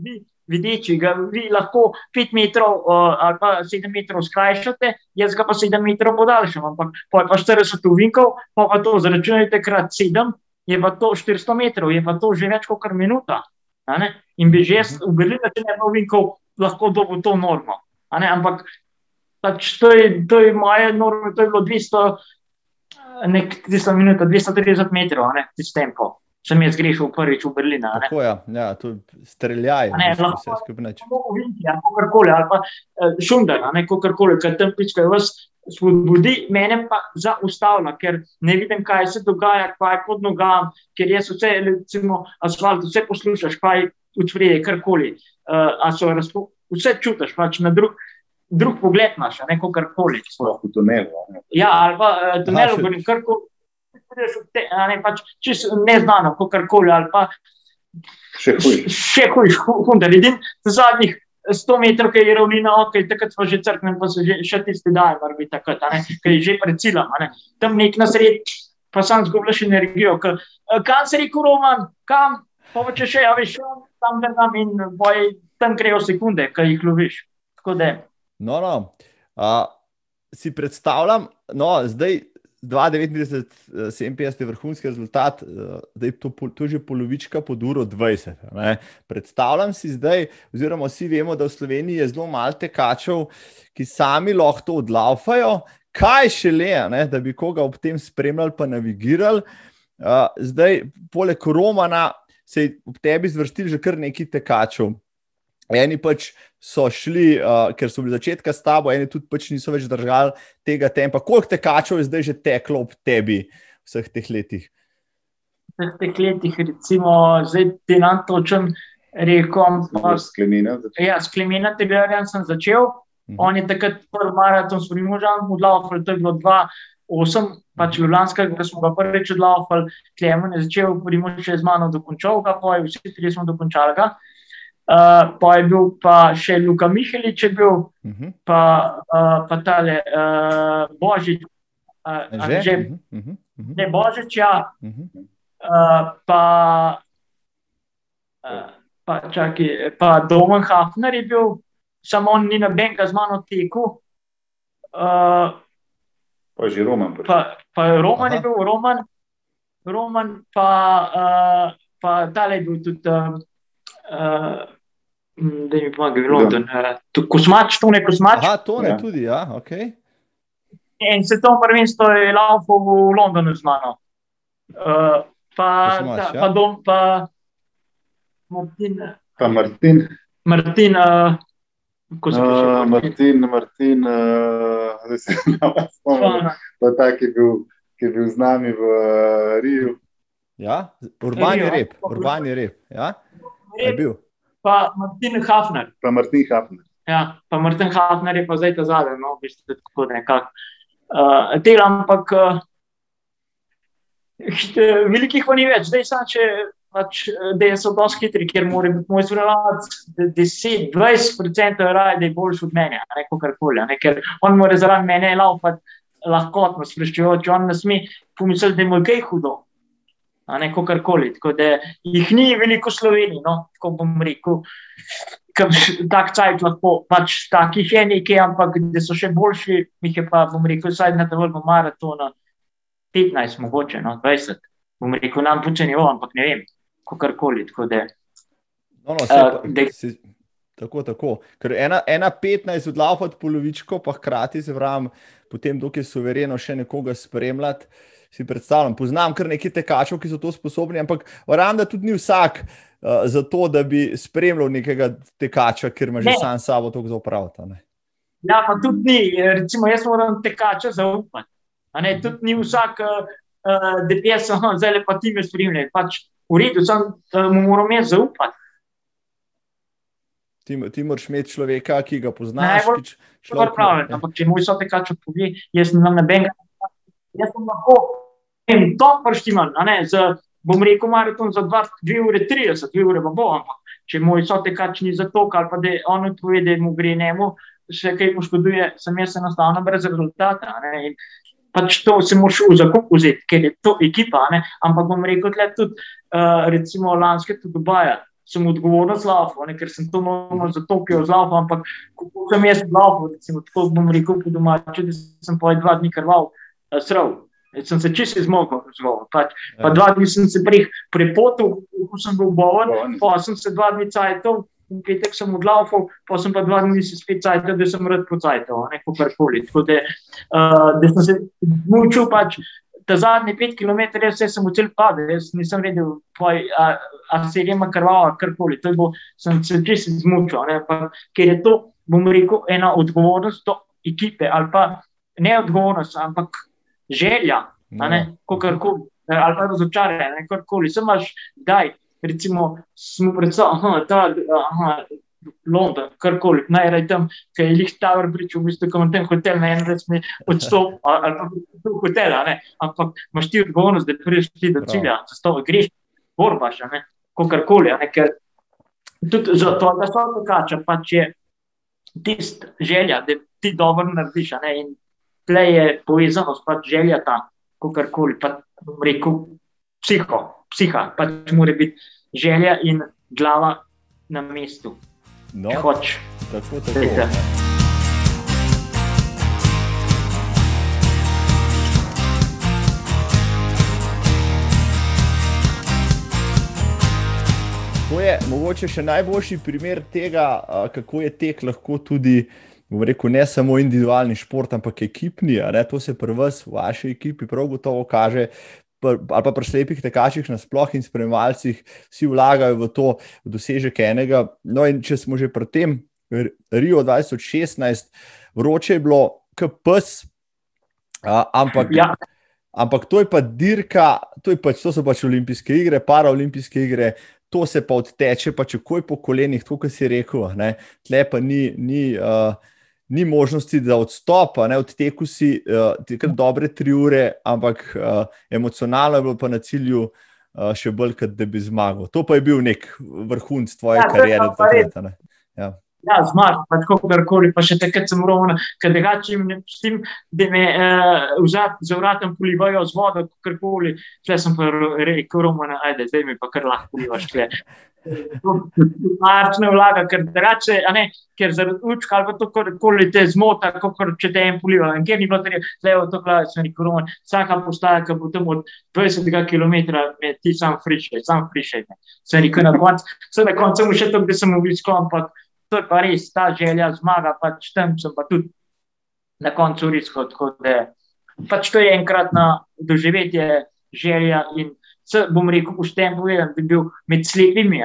Vi, Videči ga, vi lahko 5 metrov uh, ali pa 7 metrov skrajšate, jaz ga pa 7 metrov podaljšam, ampak pol pa 40 uvinkov, pa pa to zračunajte krat 7, je pa to 400 metrov, je pa to že več kot minuta. In bi že jaz v Berlinu, če ne bi uvinkov, lahko dobil to normo. Ampak pač to, je, to je moje norme, to je bilo 200, eh, nek 200 minut, 230 metrov, ne, tisti tempo. Sem jaz grešil prvič v Berlinu. a ne. Tako je, ja, to streljaj, A ne, vse lahko- skupaj nič. Ovinki, ali kakorkoli, ali pa uh, šundar, ali kakorkoli, ker tam pička vas spodbudi, mene pa zaustavlja, ker ne vidim, kaj se dogaja, kaj je pod nogam, ker jaz vse, recimo, asfalt, vse poslušaš, kaj odvrije, karkoli. Uh, a so razpo, vse čutiš, pač na drug, drug pogled imaš, ne kakorkoli. Sploh v tunelu. ne. Ja, ali pa uh, tunel, še- govorim, karkoli. Te, ne, pač čisto neznano, kakorkoli, ali pa Še hujše. še hujš, hundar. Edin zadnjih 100 metrov, ki je ravnina, ok, takrat smo že crknem, pa se že, še tisti dan, mora biti takrat, ki je že pred cilom, ne. Tam nek na sred, pa sam zgubljaš energijo, k, kam se rekel Roman, kam, pa če še, a veš, tam tam in boj, tam grejo sekunde, ki jih loviš. Tako da, No, no. A, si predstavljam, no, zdaj 2,99, 57 je vrhunski rezultat, eh, zdaj to, pol- to je že polovička pod uro 20. Ne. Predstavljam si zdaj, oziroma vsi vemo, da v Sloveniji je zelo malo tekačev, ki sami lahko to odlaufajo, kaj šele, a ne, da bi koga ob tem spremljali, pa navigirali. Uh, zdaj, poleg Romana, se je ob tebi zvrstili že kar nekaj tekačev. Eni pač so šli, uh, ker so bili začetka s tabo, eni tudi pač niso več držali tega tempa. Koliko tekačev je zdaj že teklo ob tebi v vseh teh letih? v teh letih, recimo, zdaj ti nam točem rekom, pa Sklenina. Ja, s Klemena Tegarjem sem začel. Mhm. On je takrat prvi maraton s Primožem odlaufal, to je bilo 2-8, pač Ljubljanskega, ko smo ga prvič odlaufali. Klemen je začel, Primož je z mano dokončal, ga pa je vsi trije smo dokončali ga. Uh, pa je bil pa še Luka Mihelič, je bil Uh -huh. pa, uh, pa tale uh, Božič, uh, Že? že, Uh -huh. Uh -huh. ne Božič, ja, Uh -huh. uh, pa, uh, pa, čaki, pa Domen Hafner je bil, samo on ni nobenega z mano tekel. Uh, Pa že Roman. prišel. pa, pa Roman Aha. je bil, Roman, Roman pa, uh, pa tale je bil tudi, uh, uh, da mi pomaga, London, uh, Kosmač, tu ne Kosmač. Aha, to ne Ja. tudi, ja, ok. In svetovno prvenstvo je laufal v Londonu z mano. Uh, pa, Kosmač, ta, ja. pa dom, pa Martin, Pa Martin. Martin, uh, kako se Uh? Martin, Martin, uh, zdaj se spomnim. Pa ta, ki je bil, ki je bil z nami v uh, Riju. Ja, urbani Rio. rep, urbani rep. Ja, je bil. Pa Martin Hafner. Pa Martin Hafner. Ja, pa Martin Hafner je pa zdaj ta zadnji, no, v bistvu tako nekako. Uh, del, ampak uh, velikih pa ni več, zdaj sam če. Pač, eh, da so dosti hitri, ker mora biti moj sodelavec 10-20% raje, da je boljši od mene, ne kako koli. Ker on mora zaradi mene laufati lahkotno, sproščujoč, on ne sme pomisliti, da je mu kaj hudo. A ne kakorkoli. Tako da jih ni veliko v Sloveniji, no, tako bom rekel. Tak cajt lahko, pač takih je nekaj, ampak da so še boljši, jih je pa, bom rekel, vsaj na dovolj maratona, 15, mogoče, no, 20. Bom rekel, nam počenijo, ampak ne vem, kakorkoli. Tako da. No, no, se, uh, de, si, tako, tako. Ker ena, ena 15 odlaufa od polovičko, pa hkrati se vram, potem dokaj suvereno še nekoga spremljati. Si predstavljam, poznam kar nekaj tekačev, ki so to sposobni, ampak verjamem, da tudi ni vsak uh, za to, da bi spremljal nekega tekača, ker ima že ne. sam sabo to za upravljati. Ja, pa tudi ni, recimo, jaz moram tekača zaupati. Tudi ni vsak, uh, da je samo zdaj pa ti me spremljaj. Pač v redu, sem, uh, moram jaz zaupati. Ti, ti moraš imeti človeka, ki ga poznaš. Ne, ne, ne. Ampak če moj sotekač odpove, jaz nimam nobenega. Jaz sem lahko en top prštiman, bom rekel, maraton za 2 ure 30, 2 ure pa bo, ampak če moj sotekač ni za to, ali pa da on odpove, da mu gre njemu, še kaj poškoduje, sem jaz enostavno brez rezultata. Pač to se moraš v zakup vzeti, ker je to ekipa. Ne? Ampak bom rekel, da tudi uh, recimo lanske tudi Dubaja sem odgovoren za lavo, ker sem to malo zatopil z lavo, ampak kako sem jaz lavo, recimo, tako bom rekel po domači, da sem po dva dni krval, uh, srl. Sem se čisto izmogel, pač, pa ja. dva dni sem se prepotil, ko sem bil bolen, pa sem se dva dni cajtov, v petek sem odlaufal, pa sem pa dva dni se spet cajtov, da sem rad pocajtov, neko karkoli. Tako da, uh, da sem se mučil pač ta zadnji pet km, vse sem v cel padel, jaz nisem vedel, a, a se je ima krvava, karkoli. To je bilo, sem se čisto zmučil, ker je to, bom rekel, ena odgovornost do ekipe ali pa ne odgovornost, ampak želja, no. karkoli, ali pa razočaranje, karkoli. Sem imaš, daj, recimo, smo predstavljali, da je London, karkoli, najraje tam, ki je jih Tower Bridge, v bistvu, kot ten hotel, na enem recu, odstop ali pa v hotel, ampak imaš ti odgovornost, da prideš ti do cilja, za to greš, borbaš, karkoli. Ker tudi za to, da so tekača, pač je tist želja, da ti dobro narediš. In tle je povezanost, pač želja ta, karkoli, pa rekel, psiho, psiha, pač mora biti želja in glava na mestu. No, hoč. Tako, tako. To je mogoče še najboljši primer tega, kako je tek lahko tudi, rekel, ne samo individualni šport, ampak ekipni. To se pri vas, v vaši ekipi, prav gotovo kaže ali pa pri slepih tekačih, nasplošno in spremljalcih, vsi vlagajo v to, v dosežek enega. No, in če smo že pri tem, Rio 2016, vroče je bilo, kot pes, ampak. Ja. Ampak to je pa dirka, to, pač, to so pač olimpijske igre, paraolimpijske igre, to se pa odteče, pa če koj po kolenih, to, kar si rekel. Tle pa ni, ni uh, ni možnosti, da odstopa, ne odteku si uh, kar dobre tri ure, ampak uh, emocionalno je bilo pa na cilju uh, še bolj, da bi zmagal. To pa je bil nek vrhunc tvoje ja, kariere. Ja, zmag, pa tako karkoli, pa še takrat sem rovno, ker drugače jim ne pustim, da me uh, za vratom polivajo z vodo, karkoli. Tle sem pa rekel, Roman, ajde, zdaj mi pa kar lahko polivaš. Marčne vlaga, ker drugače, a ne, ker zaradi učka ali pa to, karkoli te zmota, kot če te en poliva. In ker ni bilo treba, zdaj v to glavi sem rekel, Roman, vsaka postaja, ki bo tam od 20 km, me ti sam frišaj, sam frišaj. Sem rekel, na koncu, sem na koncu še to, da sem obiskal, ampak to je pa res ta želja zmaga, pač tam sem pa tudi na koncu risko. Pač to je enkratna doživetje, želja in se bom rekel, pošten povedan, da bi bil med slepimi,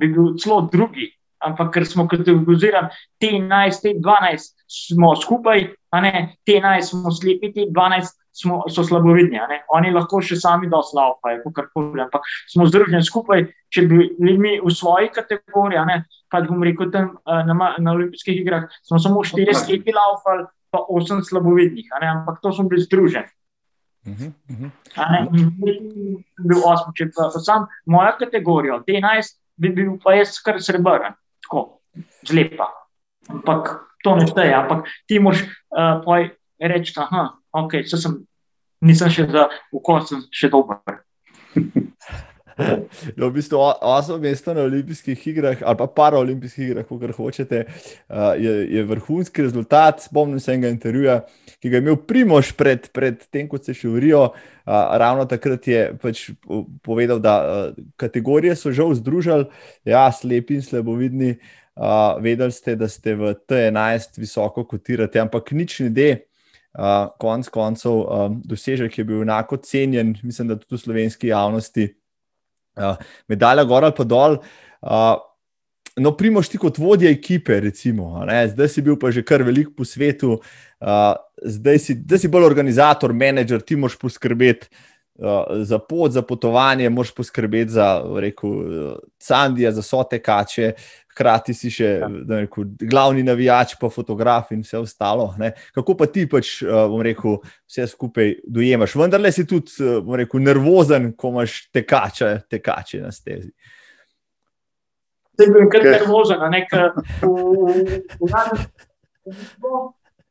bi bil celo drugi. Ampak ker smo kategorizirani, te 11, te 12 smo skupaj, te 11 smo slepi, te 12 smo, so slabovidni. Oni lahko še sami doslavajo, kako koli. Ampak smo združeni skupaj, če bi bili mi v svoji kategoriji, pa bom rekel, tam na, na olimpijskih igrah smo samo štiri slepi laufali, pa osem slabovidnih, ampak to smo bili združeni. Uh -huh. Bil osmi, če pa sam moja kategorija, te 11, bi bil pa jaz kar srebrn, tako zlepa. Ampak to ne šteje, ampak ti moš uh, reči, da ok, sem, nisem še za oko, sem še dober. No, v bistvu osmo mesto na olimpijskih igrah ali pa paraolimpijskih igrah, kako hočete, uh, je, je vrhunski rezultat. Spomnim se enega intervjuja, ki ga je imel Primoš pred, pred tem, ko se še urijo. Uh, ravno takrat je pač povedal, da kategorije so žal združili, ja, slepi in slabovidni. Uh, vedeli ste, da ste v T11 visoko kotirate, ampak nič ne de. Uh, konc koncev, um, dosežek je bil enako cenjen, mislim, da tudi v slovenski javnosti uh, medalja gor ali pa dol. Uh, no, primoš ti kot vodja ekipe, recimo, zdaj si bil pa že kar velik po svetu, uh, zdaj, si, zdaj si bolj organizator, menedžer, ti moš poskrbeti. Uh, za pot, za potovanje, moš poskrbeti za, rekel, uh, Sandija, za sote kače, hkrati si še ja. rekel, glavni navijač, pa fotograf in vse ostalo. Ne. Kako pa ti pač, uh, bom rekel, vse skupaj dojemaš? Vendar le si tudi, uh, bom rekel, nervozen, ko imaš tekače, tekače na stezi. Zdaj bi bil kar nervozen, nekaj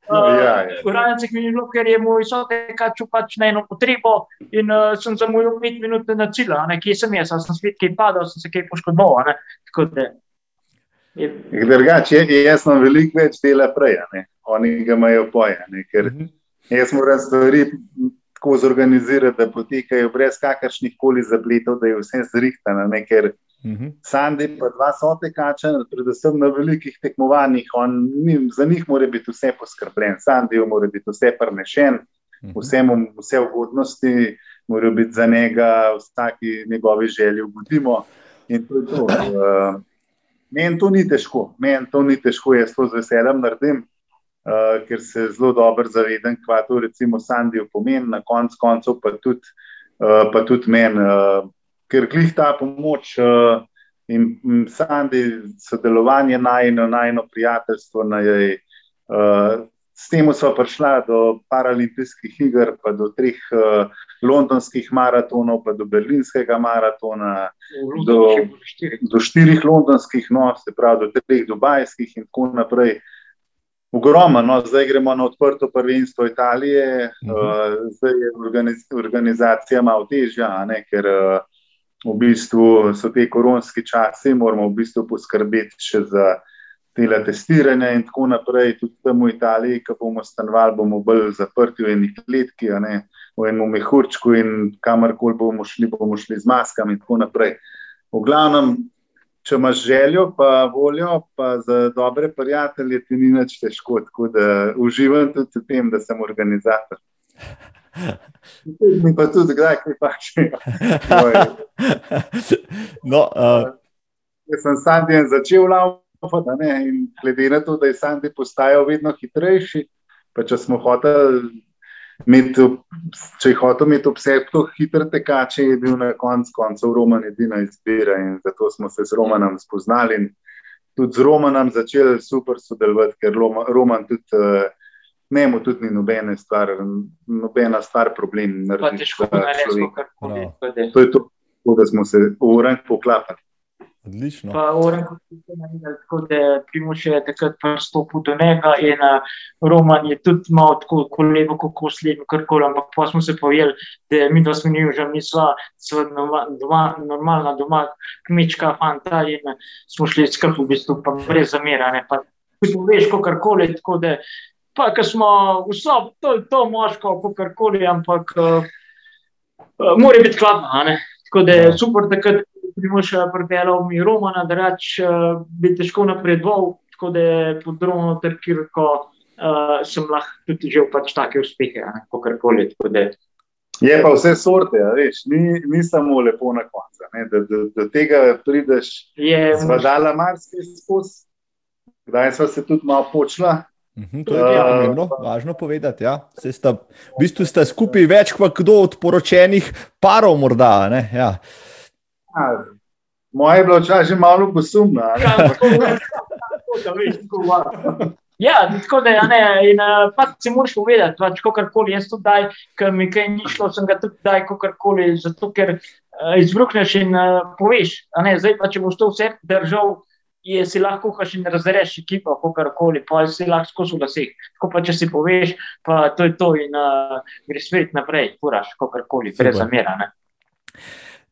No, ja, ja. V Ravnicah mi je bilo, ker je moj sotekač pač na eno potrebo in uh, sem zamujal pet minut na cilj, kje sem jaz, sem spet kaj padal, sem se kaj poškodoval. Drugače, jaz sem veliko več dela prej, oni ga imajo poje. Ker mhm. jaz moram stvari tako zorganizirati, da potekajo brez kakršnih koli zapletov, da je vse zrihtano. Ker mhm. Sandi pa dva sotekača, predvsem na velikih tekmovanjih, on, za njih mora biti vse poskrbljen. Sandi mora biti vse prnešen, mhm. vse, vse ugodnosti morajo biti za njega, vsaki njegovi želji ugodimo. In to je to. Uh, Meni to ni težko, meni to ni težko, jaz to z veseljem naredim, uh, ker se zelo dobro zavedam, kaj to recimo Sandijo pomeni, na koncu koncev pa tudi, uh, tudi meni, uh, ker glih ta pomoč uh, in, in Sandi sodelovanje najno, najno prijateljstvo na jej. Uh, S tem smo prišli do paralimpijskih iger, pa do treh uh, londonskih maratonov, pa do berlinskega maratona, do, do štirih londonskih, no, se pravi, do treh dubajskih in tako naprej. Ogromno, no, zdaj gremo na odprto prvenstvo Italije, uh -huh. uh, zdaj je organiz, organizacija malo težja, ne, ker uh, v bistvu so te koronski časi, moramo v bistvu poskrbeti še za tele testiranja in tako naprej. Tudi tam v Italiji, ko bomo stanovali, bomo bolj zaprti v eni kletki, ne, v enem mehurčku in kamorkoli bomo šli, bomo šli z maskami in tako naprej. V glavnem, če imaš željo, pa voljo, pa za dobre prijatelje, ti ni več težko. Tako da uživam tudi v tem, da sem organizator. Mi pa tudi, kdaj kaj pače. No, uh... Jaz sem dan začel lavati. In glede na to, da je Sandy postajal vedno hitrejši, pa če smo hoteli imeti, če je hotel imeti obseg tako hiter tekače, je bil na koncu koncev Roman edina izbira in zato smo se z Romanom spoznali in tudi z Romanom začeli super sodelovati, ker Roman tudi. Uh, Ne, mu tudi ni nobene stvar, nobena stvar problem. Težko je reči, kako je to. To je to, da smo se v urank poklapali. Odlično. Pa Oren, naredili, tako da Primoš je takrat pristopil do njega in Roman je tudi malo tako, ko levo, kako slednjo, kar koli, ampak pa smo se povedali, da mi dva smo njih že misla, sva doma, normalna doma, kmečka fanta in smo šli skrb v bistvu, pa brez zamerane, pa tudi veš, kar koli, tako da, pa ker smo vso, to je to moško, kar koli, ampak uh, uh, mora biti kladno, ne? Tako da je ja. super, da kad Primoš pripeljal mi Romana, da reč bi težko napredoval, tako da je podrobno trpirko, uh, sem lahko tudi že pač take uspehe, kako koli. Je pa vse sorte, veš, ni, ni samo lepo na koncu. Da, da, da tega prideš, smo dala marsikaj skozi, kdaj smo se tudi malo počla. Uhum, to je uh, pomembno, važno povedati. Ja. Sta, v bistvu ste skupaj več kot kdo od poročenih parov, morda. Ja. Ja, moje je bilo včasih že malo posumno. Ja, ja, tako da je. In uh, pa si moraš povedati, pač, kakorkoli jaz to daj, ker mi kaj ni šlo, sem ga tudi daj, kakorkoli, zato ker uh, izbrukneš in uh, poveš. Ne, zdaj pa če boš to vse držal je si lahko kuhaš in razreš ekipo, kakorkoli, pa si lahko skozi vse. Tako pa če si poveš, pa to je to in uh, greš svet naprej, kuraš kakorkoli, brez zamera. Ne?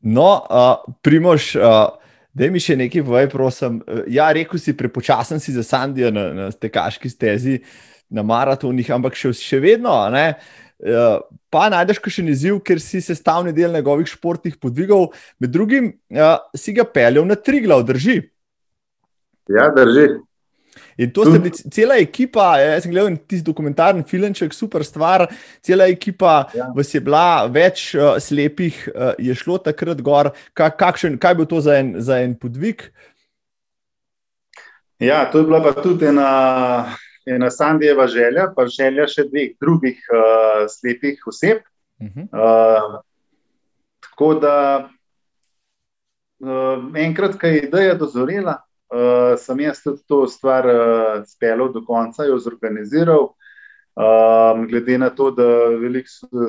No, uh, Primož, uh, da mi še nekaj povej, prosim. Ja, rekel si, prepočasen si za Sandijo na, na tekaški stezi, na maratonih, ampak še, še vedno. Ne? Uh, pa najdeš še neziv, ker si sestavni del njegovih športnih podvigov, med drugim uh, si ga peljal na tri glav, drži. Ja, drži. In to je cela ekipa, jaz sem gledal tisti dokumentarni filmček, super stvar. Cela ekipa ja. vas je bila, več uh, slepih uh, je šlo takrat gor. Ka, kakšen, kaj bo to za en, za en podvig? Ja, to je bila pa tudi ena, ena Sandijeva želja, pa želja še dveh drugih uh, slepih oseb. Uh -huh. uh, tako da uh, enkrat, ko je ideja dozorela, uh, sem jaz tudi to stvar uh, speljal do konca, jo zorganiziral. Um, glede na to, da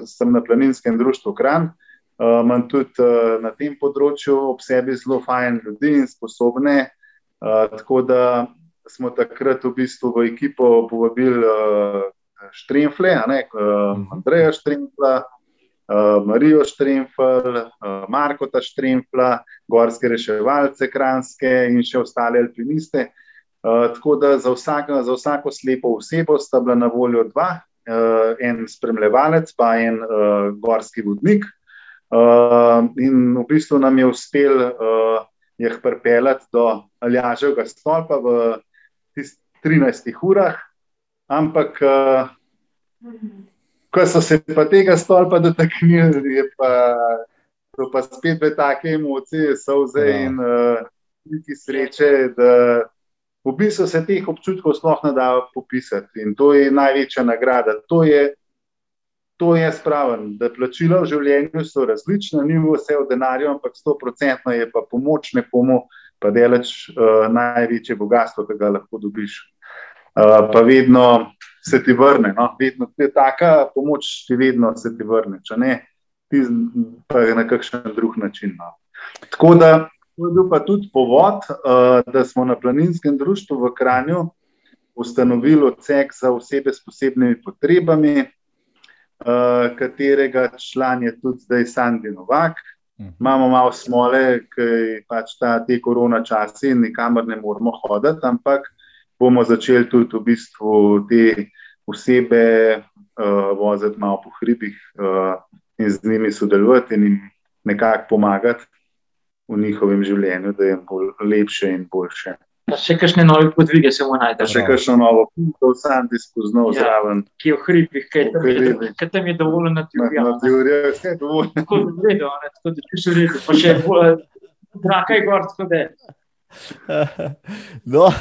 sem na planinskem društvu Kran, uh, imam tudi uh, na tem področju ob sebi zelo fajn ljudi in sposobne. Uh, tako da smo takrat v bistvu v ekipo povabili uh, Štremfle, uh, Andreja Štremfla, Marijo Štremfl, uh, Markota Štremfla, gorske reševalce, kranske in še ostale alpiniste. Uh, tako da za vsako, za vsako slepo osebo sta bila na voljo dva, en spremljevalec, pa en gorski vodnik. In v bistvu nam je uspel jih pripeljati do Aljaževega stolpa v 13 urah, ampak ko so se pa tega stolpa dotaknili, je pa, pa spet bile take emocije, soze ja. in neki uh, sreče, da v bistvu se teh občutkov sploh ne da popisati. In to je največja nagrada. To je, to je spraven, da plačila v življenju so različna, ni vse v denarju, ampak 100% je pa pomoč nekomu, pa delač uh, največje bogatstvo, ki ga lahko dobiš. Uh, pa vedno se ti vrne. No? Vedno je taka pomoč, ti vedno se ti vrne, če ne, ti pa je na kakšen drug način. No? Tako da je bil pa tudi povod, uh, da smo na planinskem društvu v Kranju ustanovili odsek za osebe s posebnimi potrebami, uh, katerega član je tudi zdaj Sandy Novak. Mhm. Imamo malo smole, ker pač ta te korona časi in nikamor ne moramo hoditi, ampak bomo začeli tudi v bistvu te osebe uh, voziti malo po hribih uh, in z njimi sodelovati in jim nekako pomagati v njihovem življenju, da je bolj lepše in boljše. Pa še kakšne nove podvige se mu najde. Še kakšno novo, to sam ti spoznal ja, zraven. Ki je v hribih, kaj tam je dovolj na teoriji. Na teoriji je dovolj. Tako da je redo, tako da je še redo. Pa še draka je gor, tako da je. No.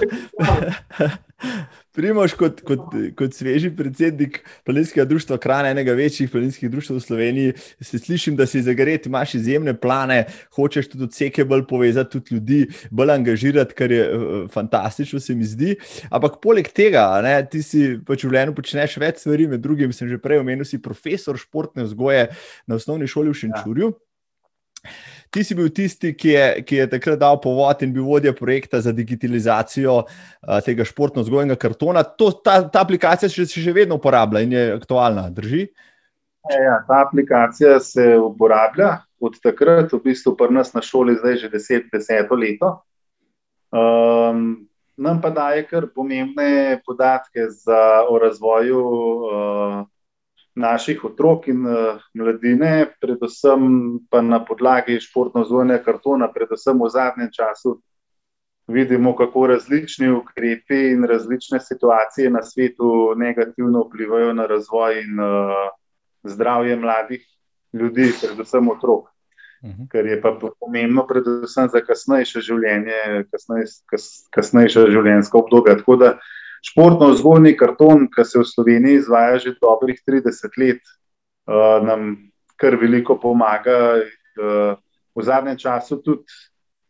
Primož, kot, kot, kot sveži predsednik Planinskega društva, kraj enega večjih planinskih društv v Sloveniji, se slišim, da si zagreti, imaš izjemne plane, hočeš tudi odseke bolj povezati, tudi ljudi bolj angažirati, kar je uh, fantastično, se mi zdi. Ampak poleg tega, ne, ti si pač v življenju počneš več stvari, med drugim sem že prej omenil, si profesor športne vzgoje na osnovni šoli v Šenčurju. Ja ti si bil tisti, ki je, ki je takrat dal povod in bil vodja projekta za digitalizacijo uh, tega športno-zgojnega kartona. To, ta, ta aplikacija se še, še vedno uporablja in je aktualna, drži? Ja, ja, ta aplikacija se uporablja od takrat, v bistvu pri nas na šoli zdaj že deset, deseto leto. Um, nam pa daje kar pomembne podatke za, o razvoju uh, naših otrok in uh, mladine, predvsem pa na podlagi športno-zvojnega kartona, predvsem v zadnjem času, vidimo, kako različni ukrepi in različne situacije na svetu negativno vplivajo na razvoj in uh, zdravje mladih ljudi, predvsem otrok. Mhm. Ker je pa pomembno, predvsem za kasnejše življenje, kasnej, kas, kasnejše življenjsko obdobje. Tako da uh, Športno-vzgojni karton, ki se v Sloveniji izvaja že dobrih 30 let, uh, nam kar veliko pomaga. Uh, v zadnjem času tudi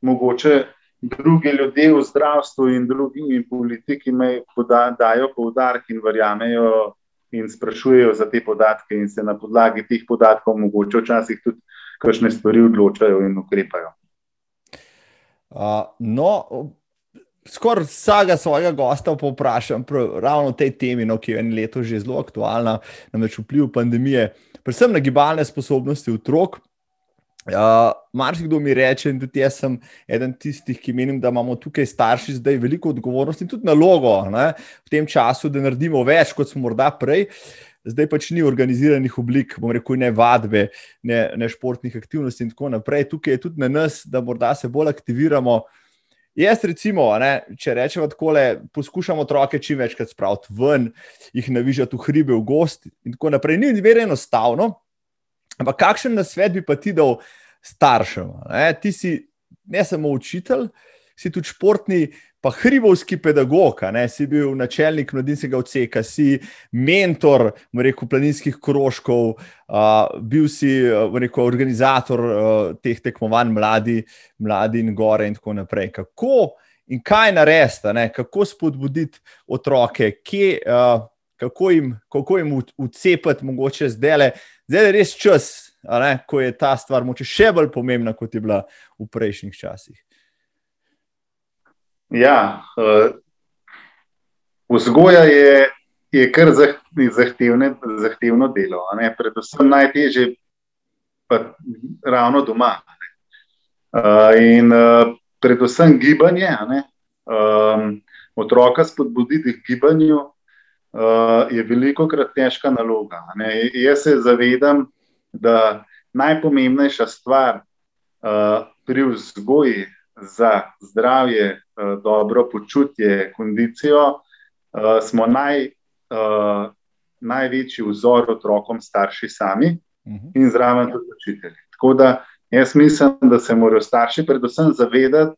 mogoče druge ljudi v zdravstvu in drugim politiki dajo poudarek in verjamejo in sprašujejo za te podatke in se na podlagi teh podatkov mogoče včasih tudi kakšne stvari odločajo in ukrepajo. Uh, no, skoraj vsega svojega gosta povprašam, ravno o tej temi, no, ki je eno leto že zelo aktualna, namreč vpliv pandemije, predvsem na gibalne sposobnosti otrok. Uh, Marsikdo mi reče, in tudi jaz sem eden tistih, ki menim, da imamo tukaj starši zdaj veliko odgovornosti in tudi nalogo ne, v tem času, da naredimo več, kot smo morda prej. Zdaj pač ni organiziranih oblik, bom rekel, ne vadbe, ne, ne športnih aktivnosti in tako naprej. Tukaj je tudi na nas, da morda se bolj aktiviramo. Jaz, recimo, ne, če rečemo tako, poskušamo otroke čim večkrat spraviti ven, jih navižati v hribe, v gost in tako naprej. Ni vedno enostavno, Ampak kakšen nasvet bi pa ti dal staršem? Ne? Ti si ne samo učitelj, si tudi športni, pa hribovski pedagog, ne? si bil načelnik mladinskega odseka, si mentor rekel, planinskih krožkov, uh, bil si rekel, organizator uh, teh tekmovanj, mladi, mladi in gore in tako naprej. Kako in kaj narediti, kako spodbuditi otroke, kje, uh, kako jim, kako jim ucepiti, mogoče zdaj le zdaj je res čas, ne, ko je ta stvar moče še bolj pomembna, kot je bila v prejšnjih časih. Ja, uh, vzgoja je, je kar zahtevne, zahtevno delo. Predvsem najtežje je ravno doma. Uh, in uh, predvsem gibanje, um, otroka spodbuditi k gibanju, uh, je veliko krat težka naloga. Ne. Jaz se zavedam, da najpomembnejša stvar uh, pri vzgoji za zdravje, uh, dobro počutje, kondicijo, uh, smo naj, uh, največji vzor otrokom, starši sami mhm. in zraven tudi učitelji. Tako da jaz mislim, da se morajo starši predvsem zavedati.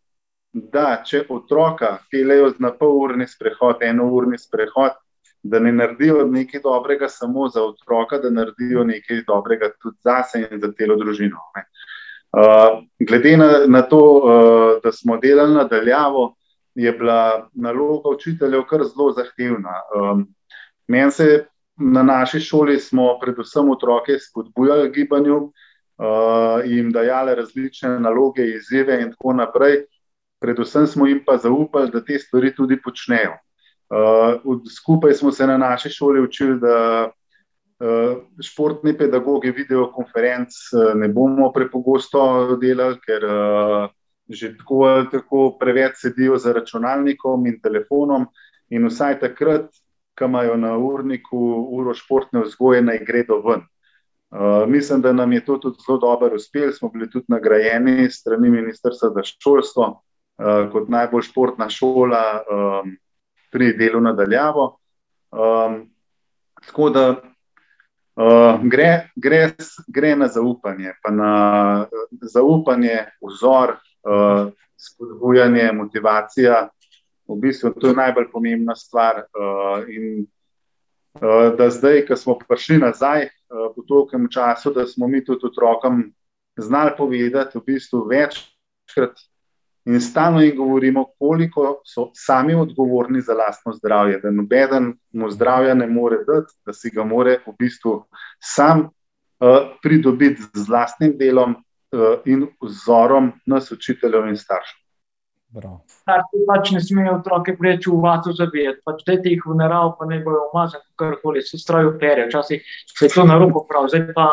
Da, če otroka peljejo na pol urni sprehod, eno urni sprehod, da ne naredijo nekaj dobrega samo za otroka, da naredijo nekaj dobrega tudi za sebe in za celo družino. Uh, glede na, na to, uh, da smo delali nadaljavo, je bila naloga učiteljev kar zelo zahtevna. Um, Meni se na naši šoli smo predvsem otroke spodbujali gibanju, uh, jim dajali različne naloge, izzive in tako naprej. Predvsem smo jim pa zaupali, da te stvari tudi počnejo. Uh, skupaj smo se na naši šoli učili, da športni pedagogi videokonferenc uh, ne bomo prepogosto delali, ker uh, že tako ali tako preveč sedijo za računalnikom in telefonom. In vsaj takrat, ko imajo na urniku uro športne vzgoje, naj gredo ven. Uh, mislim, da nam je to tudi zelo dobro uspelo. Smo bili tudi nagrajeni strani Ministrstva za šolstvo uh, kot najbolj športna šola. Um, pri delu nadaljavo. Um, tako da uh, gre, gre, gre na zaupanje, pa na zaupanje, vzor, uh, spodbujanje, motivacija. V bistvu to je najbolj pomembna stvar. Uh, in uh, da zdaj, ko smo prišli nazaj uh, po tolkem času, da smo mi tudi otrokom znali povedati, v bistvu večkrat in stalno jim govorimo, koliko so sami odgovorni za lastno zdravje, da noben mu zdravja ne more dati, da si ga more v bistvu sam uh, pridobiti z vlastnim delom uh, in vzorom nas, učiteljev in staršev. Starši pač ne smejo otroke preveč v vato zavijati, pač dajte jih v narav, pa ne bojo umazani, karkoli se strojo pere. Včasih se to na roko pravi, zdaj pa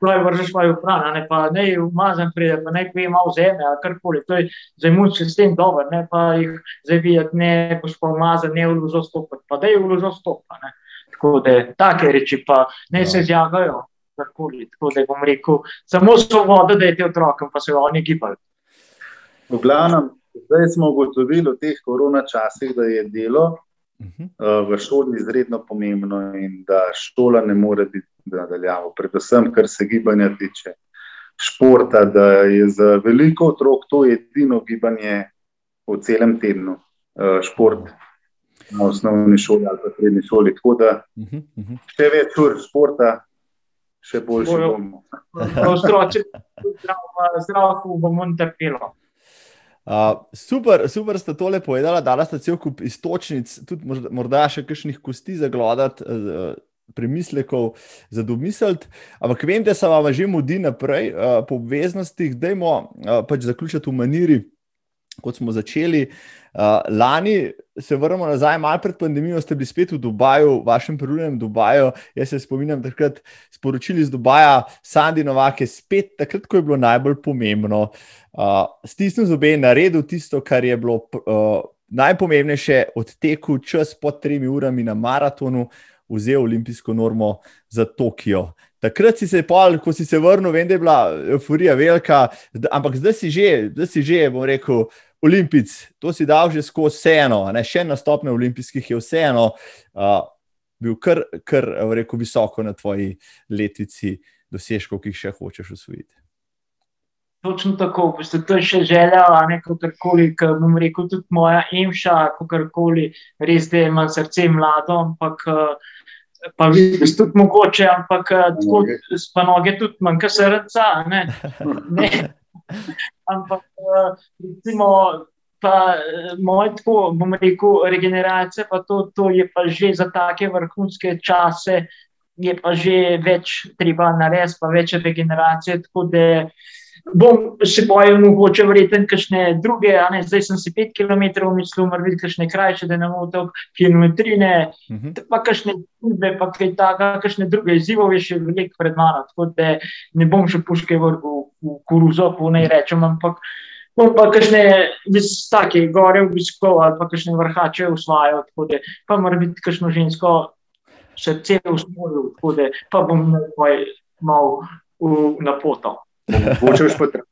pravi vržeš vaju hrana, ne pa ne umazan pride, pa ne kve malo zemlje, ali karkoli. To je za imun sistem dober, ne pa jih zavijati, ne boš pa umazan, ne vložo stopati, pa da je vložo stopati. Tako da take reči pa ne se zjagajo, karkoli. Tako da bom rekel, samo svobodo dajte otrokom, pa se oni gibajo. V glavnem, Zdaj smo ugotovili v teh korona časih, da je delo uh, v šoli izredno pomembno in da šola ne more biti nadaljavo. Predvsem, kar se gibanja tiče športa, da je za veliko otrok to edino gibanje v celem tednu, uh, šport na osnovni šoli ali pa srednji šoli. Tako da še več ur športa. Še boljše bomo. Otroci, zdravo bomo trpeli. Uh, super, super ste tole povedali, da ste cel kup istočnic, tudi morda še kakšnih kosti za gledati, uh, premislekov za domisliti. Ampak vem, da se vam že mudi naprej uh, po obveznostih, da imamo uh, pač zaključiti v maniri kot smo začeli. Uh, lani se vrnemo nazaj, malo pred pandemijo, ste bili spet v Dubaju, v vašem prvem Dubaju. Jaz se spominjam, takrat sporočili iz Dubaja, Sandy Novak je spet takrat, ko je bilo najbolj pomembno. Uh, stisnil zobe in naredil tisto, kar je bilo uh, najpomembnejše od teku, čas pod tremi urami na maratonu, vzel olimpijsko normo za Tokio. Takrat si se, pol, ko si se vrnil, vem, da je bila euforija velika, ampak zdaj si že, zdaj si že, bom rekel. Olimpic, to si dal že skozi vseeno, ne? še na stopne olimpijskih je vseeno uh, bil kar, kar rekel, visoko na tvoji letvici dosežkov, ki jih še hočeš usvojiti. Točno tako, boste to še želeli, kakorkoli, bom rekel, tudi moja emša, kakorkoli, res da ima srce mlado, ampak pa vidiš tudi mogoče, ampak tako, pa noge tudi manjka srca, ne. ne. Ampak, recimo, pa moj tako, bom rekel, regeneracija, pa to, to je pa že za take vrhunske čase, je pa že več treba narediti, pa več regeneracije. Tako da bom se bojil, mogoče vreten, kakšne druge, a ne, zdaj sem si pet km mislil, mora biti kakšne krajše, da ne bomo tako kilometrine, uh -huh. pa kakšne druge, pa kaj taka, kakšne druge izzivove še veliko pred mano. Tako da ne bom še puške vrgel v koruzo, po naj rečem, ampak bom pa kakšne take gore obiskov ali pa kakšne vrhače usvajal, tako da pa mora biti kakšno žensko srce v smolu, tako da pa bom malo na poto. Mogoče už potrebno.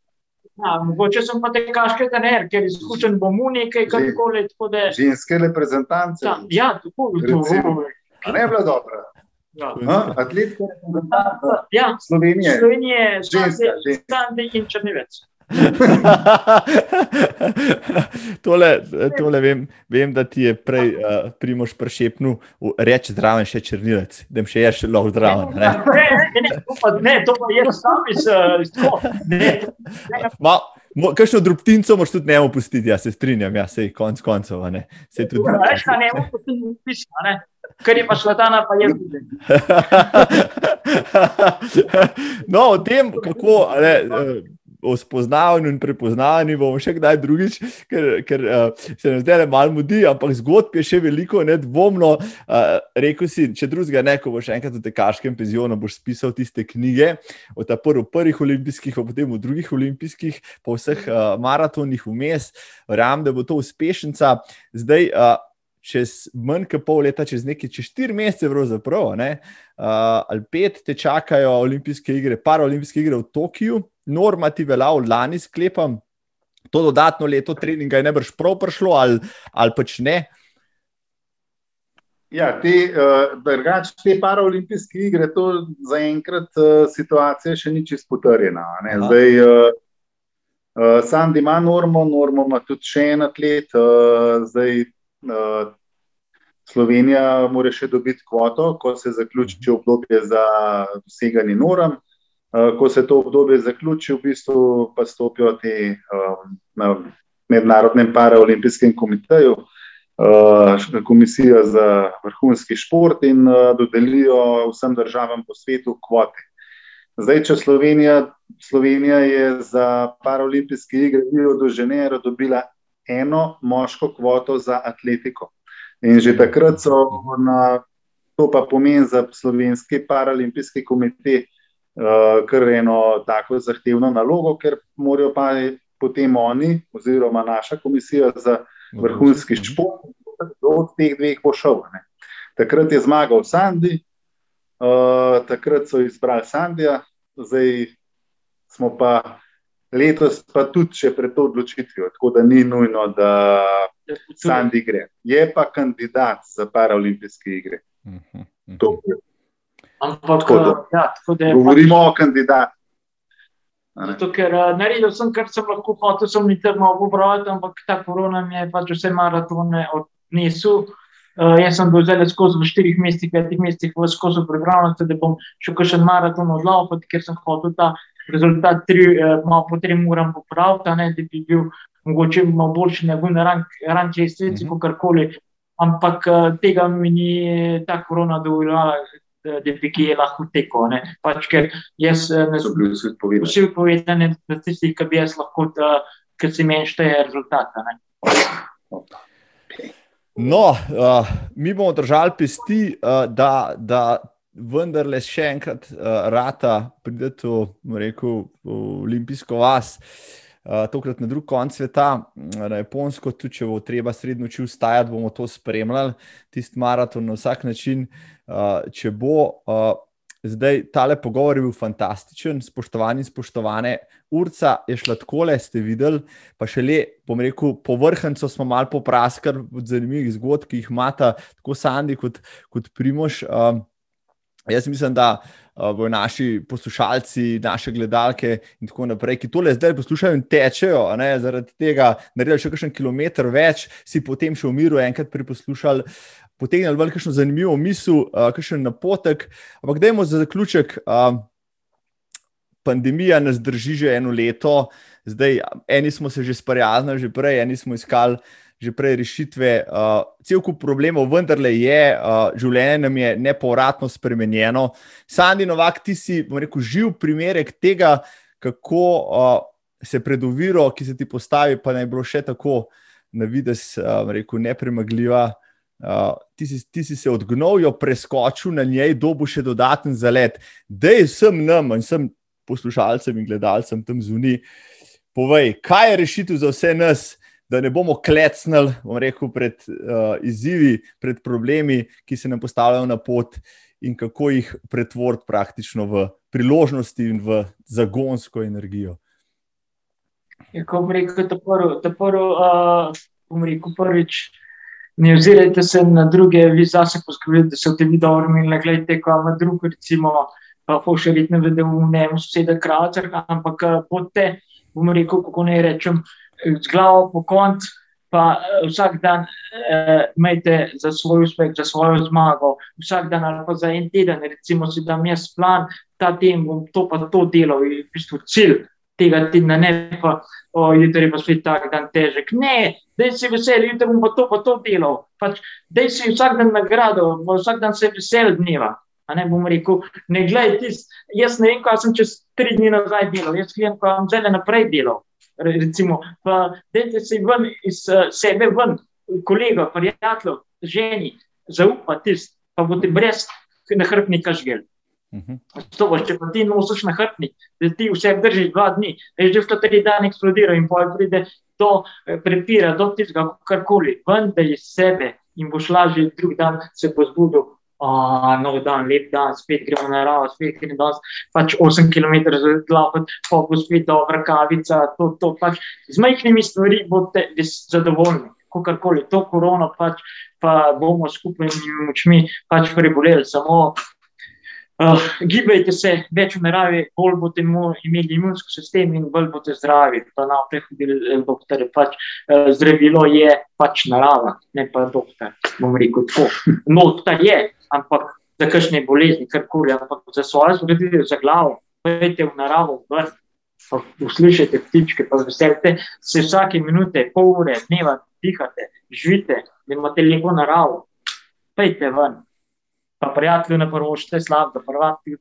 Ja, mogoče sem pa te kaške, da ne, ker izkušen bom v nekaj, kako le. Da... Ženske reprezentance. Ja, ja tako je bilo. Ne je bilo dobro. Ja. Atletska reprezentanca ja. Slovenije. Slovenije, ženska, Sande in Črnivec. tole, tole vem, vem, da ti je prej uh, Primoš prešepnil, reči zdraven še črnilec, da jim še je še lahko zdraven. Ne, ne, ne, ne, to pa, ne, to pa je sam iz tega. Kakšno drobtinco moš tudi ne opustiti, jaz se strinjam, ja, sej konc koncev. Sej tudi. Veš, kaj ne opustiti, ne. Ker je pa šlatana, pa je tudi. no, o tem, kako. Ne, o spoznavanju in prepoznavanju bomo še kdaj drugič, ker, ker uh, se nam zdaj le malo mudi, ampak zgodb je še veliko, ne dvomno. Uh, rekel si, če drugega ne, ko boš enkrat v tekaškem penzionu, boš pisal tiste knjige o ta prv, prvih olimpijskih, pa potem v drugih olimpijskih, pa vseh uh, maratonih vmes. Verjamem, da bo to uspešnica. Zdaj, uh, čez manj kot pol leta, čez nekaj, čez štiri mesece, pravzaprav, ne, uh, ali pet, te čakajo olimpijske igre, paraolimpijske igre v Tokiu, normative lao, lani sklepam, to dodatno leto treninga je nebrž prav prišlo, ali, ali pač ne. Ja, te, uh, te paraolimpijske igre, to zaenkrat uh, situacija še ni čisto potrjena. Zdaj, uh, uh, Sandi ima normo, normo ima tudi še en atlet. Uh, zdaj, uh, Slovenija mora še dobiti kvoto, ko se zaključi obdobje za doseganje norm. Uh, ko se to obdobje zaključi, v bistvu pa stopijo ti um, na mednarodnem paraolimpijskem komiteju, uh, komisijo za vrhunski šport in uh, dodelijo vsem državam po svetu kvote. Zdaj, če Slovenija, Slovenija je za paraolimpijske igre Rio de Janeiro dobila eno moško kvoto za atletiko. In že takrat so na to pa pomeni za slovenski paralimpijski komitej uh, kar eno tako zahtevno nalogo, ker morajo pa potem oni, oziroma naša komisija za vrhunski šport, od teh dveh bo šel. Ne. Takrat je zmagal Sandi, uh, takrat so izbrali Sandija, zdaj smo pa letos pa tudi še pred to odločitvijo, tako da ni nujno, da Sandi gre. Je pa kandidat za paraolimpijske igre. Ampak, ja, govorimo pač, o kandidatu. Zato, ker uh, naredil sem, kar sem lahko, hotel sem jih tam obrati, ampak ta korona mi je pač vse maratone odnesel. Uh, jaz sem bil zelo skozi v štirih mestih, petih mestih, v skozi pripravljen, da bom še kakšen maraton odlaupil, ker sem hotel ta rezultat tri, eh, malo po trem uram popraviti, da bi bil mogoče malo boljši, ne vem, ran če je svet, kako karkoli. Ampak eh, tega mi ni ta korona dovoljala, da bi ki je lahko teko. Pač, ker jaz eh, ne sem bil vsi povedani, da tisti, ki bi jaz lahko ker si meni šteje rezultat. a ne. No, uh, mi bomo držali pesti, uh, da, da vendarle še enkrat uh, rata pridete v, rekel, v olimpijsko vas. Uh, tokrat na drug konec sveta, na Japonsko, tudi če bo treba srednjo noči vstajati, bomo to spremljali, tisti maraton na vsak način. Uh, če bo, uh, zdaj tale pogovor bil fantastičen, spoštovani spoštovane. Urca je šla tako, ste videli, pa še le, bom rekel, povrhnjo smo malo popraskali od zanimivih zgodb, ki jih imata tako Sandi kot, kot Primož. Um, jaz mislim, da uh, bodo naši poslušalci, naše gledalke in tako naprej, ki tole zdaj poslušajo in tečejo, ne, zaradi tega naredili še kakšen kilometr več, si potem še v miru enkrat priposlušali. Potegnili veliko zanimivo misel, uh, kakšen napotek. Ampak, dajmo za zaključek. Uh, pandemija nas drži že eno leto, zdaj eni smo se že sprijaznili, že prej, eni smo iskali že prej rešitve. Uh, cel kup problemov, vendarle je, uh, življenje nam je nepovratno spremenjeno. Sandi Novak, ti si, rekel, živ primerek tega, kako uh, se pred oviro, ki se ti postavi, pa naj bilo še tako na vides, uh, rekel, nepremagljiva. Ti, si, ti si se odgnojil, preskočil na njej, dobu še dodaten zalet. Dej sem nam in sem poslušalcem in gledalcem tam zunaj. Povej, kaj je rešitev za vse nas, da ne bomo klecnili, rekel, pred uh, izzivi, pred problemi, ki se nam postavljajo na pot, in kako jih pretvoriti praktično v priložnosti in v zagonsko energijo. Je, ko bom rekel, da prvo, uh, bom rekel, prvič. Ne ozirajte se na druge, vi zase poskrbite, da se v tebi dobro umili. Gledajte, ko ima drug, recimo, Fošerit ne vede v njemu, soseda Kravcer, ampak bodite, bom rekel, kako naj rečem, z glavo po konc, pa vsak dan eh, imejte za svoj uspeh, za svojo zmago, vsak dan ali pa za en teden, recimo si dam jaz plan, ta teden bom to pa to delal, je v bistvu cilj tega tedna, ne pa, o, jutri pa spet tak dan težek. Ne, dej si vesel, jutri bom pa to pa to delal, pač dej si vsak dan nagrado, vsak dan se vesel dneva. Ne bom rekel, ne gledaj, tis, jaz ne vem, kaj sem čez tri dni nazaj delal, jaz vem, kaj bom zdaj naprej delal. Recimo, pa dajte se ven iz uh, sebe, ven, kolega, prijatelj, ženi, zaupati, pa boste brez nahrbnika žgel. Uh -huh. Če pa ti nosiš nahrbnik, da ti vse držiš dva dni, veš, da je tri dni eksplodiral in poj pride do prepira, do tistega, karkoli, ven da iz sebe in boš lažje drug dan se pozbudil oh, nov dan, lep dan, spet gremo na naravo, spet gremo danes, pač 8 km za glavo, pa bo spet dobra kavica, to, to pač z majhnimi stvarmi boste zadovoljni. Kakorkoli, to korono pač, pa bomo skupaj z močmi pač preboleli. Samo uh, gibajte se, več v naravi, bolj boste imeli imunski sistem in bolj boste zdravi. Pa naprej hodili doktor. Pač, uh, zdravilo je pač narava, ne pa doktor. Bom rekel tako. No, ta je, ampak za kakšne bolezni, karkoli, ampak za svoje zgodbe, za glavo, pojdite v naravo, ven, uslišite ptičke, pa veselite se vsake minute, pol ure, dneva, dihate, živite, da imate lepo naravo, pojdite ven. Pa prijatelju ne prvošte slabo, da prvati,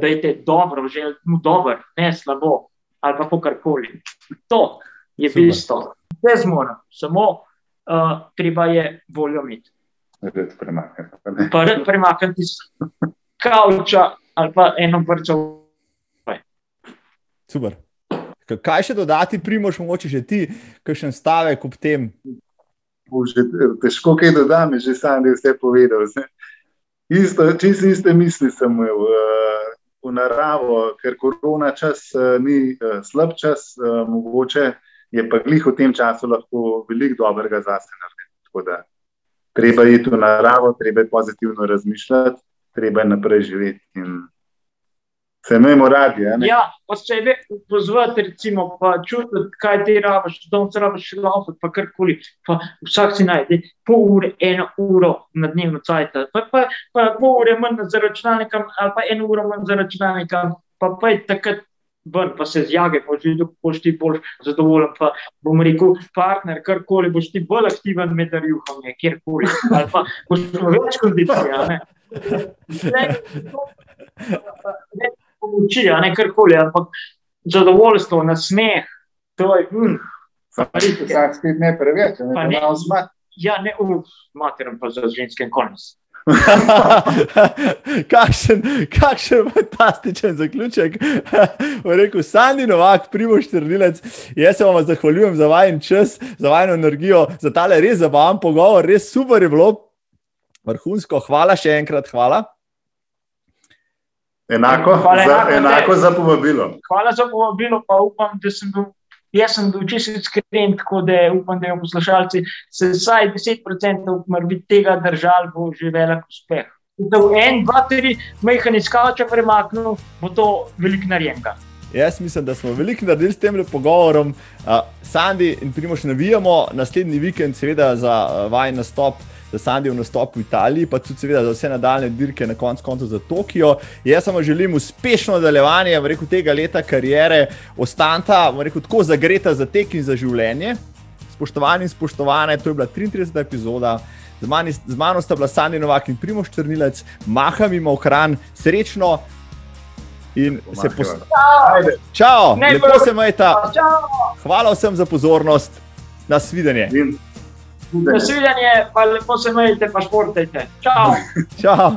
da je dobro, že mu dobro, ne slabo, ali pa karkoli. To je bistvo. Ne zmorem, samo uh, treba je voljo imeti red premakniti. Pa red premakniti iz kavča ali pa eno vrčo. Super. Kaj še dodati, primoš, mogoče že ti, kakšen stavek ob tem? Že, težko kaj dodam, že sam je vse povedal. Isto, čisto iste misli sem imel v, v naravo, ker korona čas ni slab čas, mogoče je pa glih v tem času lahko veliko dobrega zase narediti treba iti v naravo, treba je pozitivno razmišljati, treba je naprej živeti. Se imamo radi. Ja, pa sebe pozvati, recimo, pa čutiti, kaj ti rabiš, da se rabiš laufati, pa karkoli. Pa vsak si najde pol ure, eno uro na dnevno cajt, pa, pa, pa pol ure manj za računalnikom, ali pa eno uro manj za računalnikom, pa pa je takrat ven, pa se zjage, pa že dolgo boš ti bolj zadovoljen. Pa bom rekel, partner, karkoli, boš ti bolj aktiven med rjuhom, kjerkoli. Ali pa boš imel več kondicije. Ne, ne pomoči, ne karkoli, ampak zadovoljstvo, nasmeh, To je, uh, Vsak spet ne preveč, ne Pa ne. zmat. ja, ne, uf, materim pa za ženske konec. kakšen, kakšen fantastičen zaključek. Bo rekel Sandy Novak, primoš trnilec. Jaz se vam zahvaljujem za vajen čas, za vajno energijo, za tale res zabaven pogovor, res super je bilo. Vrhunsko, hvala še enkrat, hvala. Enako, Hvala, za, enako, enako za povabilo. Hvala za povabilo, pa upam, da sem bil. Jaz sem bil čisto iskren, tako da upam, da jo poslušalci se vsaj 10% morda tega držali, bo že velik uspeh. Da v en, dva, tri mehani skavča premaknil, bo to velik narejenega. Jaz mislim, da smo veliko naredili s tem pogovorom. Uh, Sandy in Primoš navijamo naslednji vikend, seveda za uh, vajen nastop. Za Sandijev nastop v Italiji, pa tudi seveda za vse nadaljne dirke, na koncu konca za Tokio. Jaz samo želim uspešno nadaljevanje rekel, tega leta karijere, ostanta, rekel, tako zagreta za tek in za življenje. Spoštovani in spoštovane, to je bila 33. epizoda. Z, mani, z mano sta bila Sandy Novak in Primoš Črnilec, maham jim v hran, srečno in se postavljam. Čau, lepo se majta. Čau! Hvala vsem za pozornost. Nasvidenje. In- Nasvidenje, pa lepo se majte, pa športajte. Čau! Čau.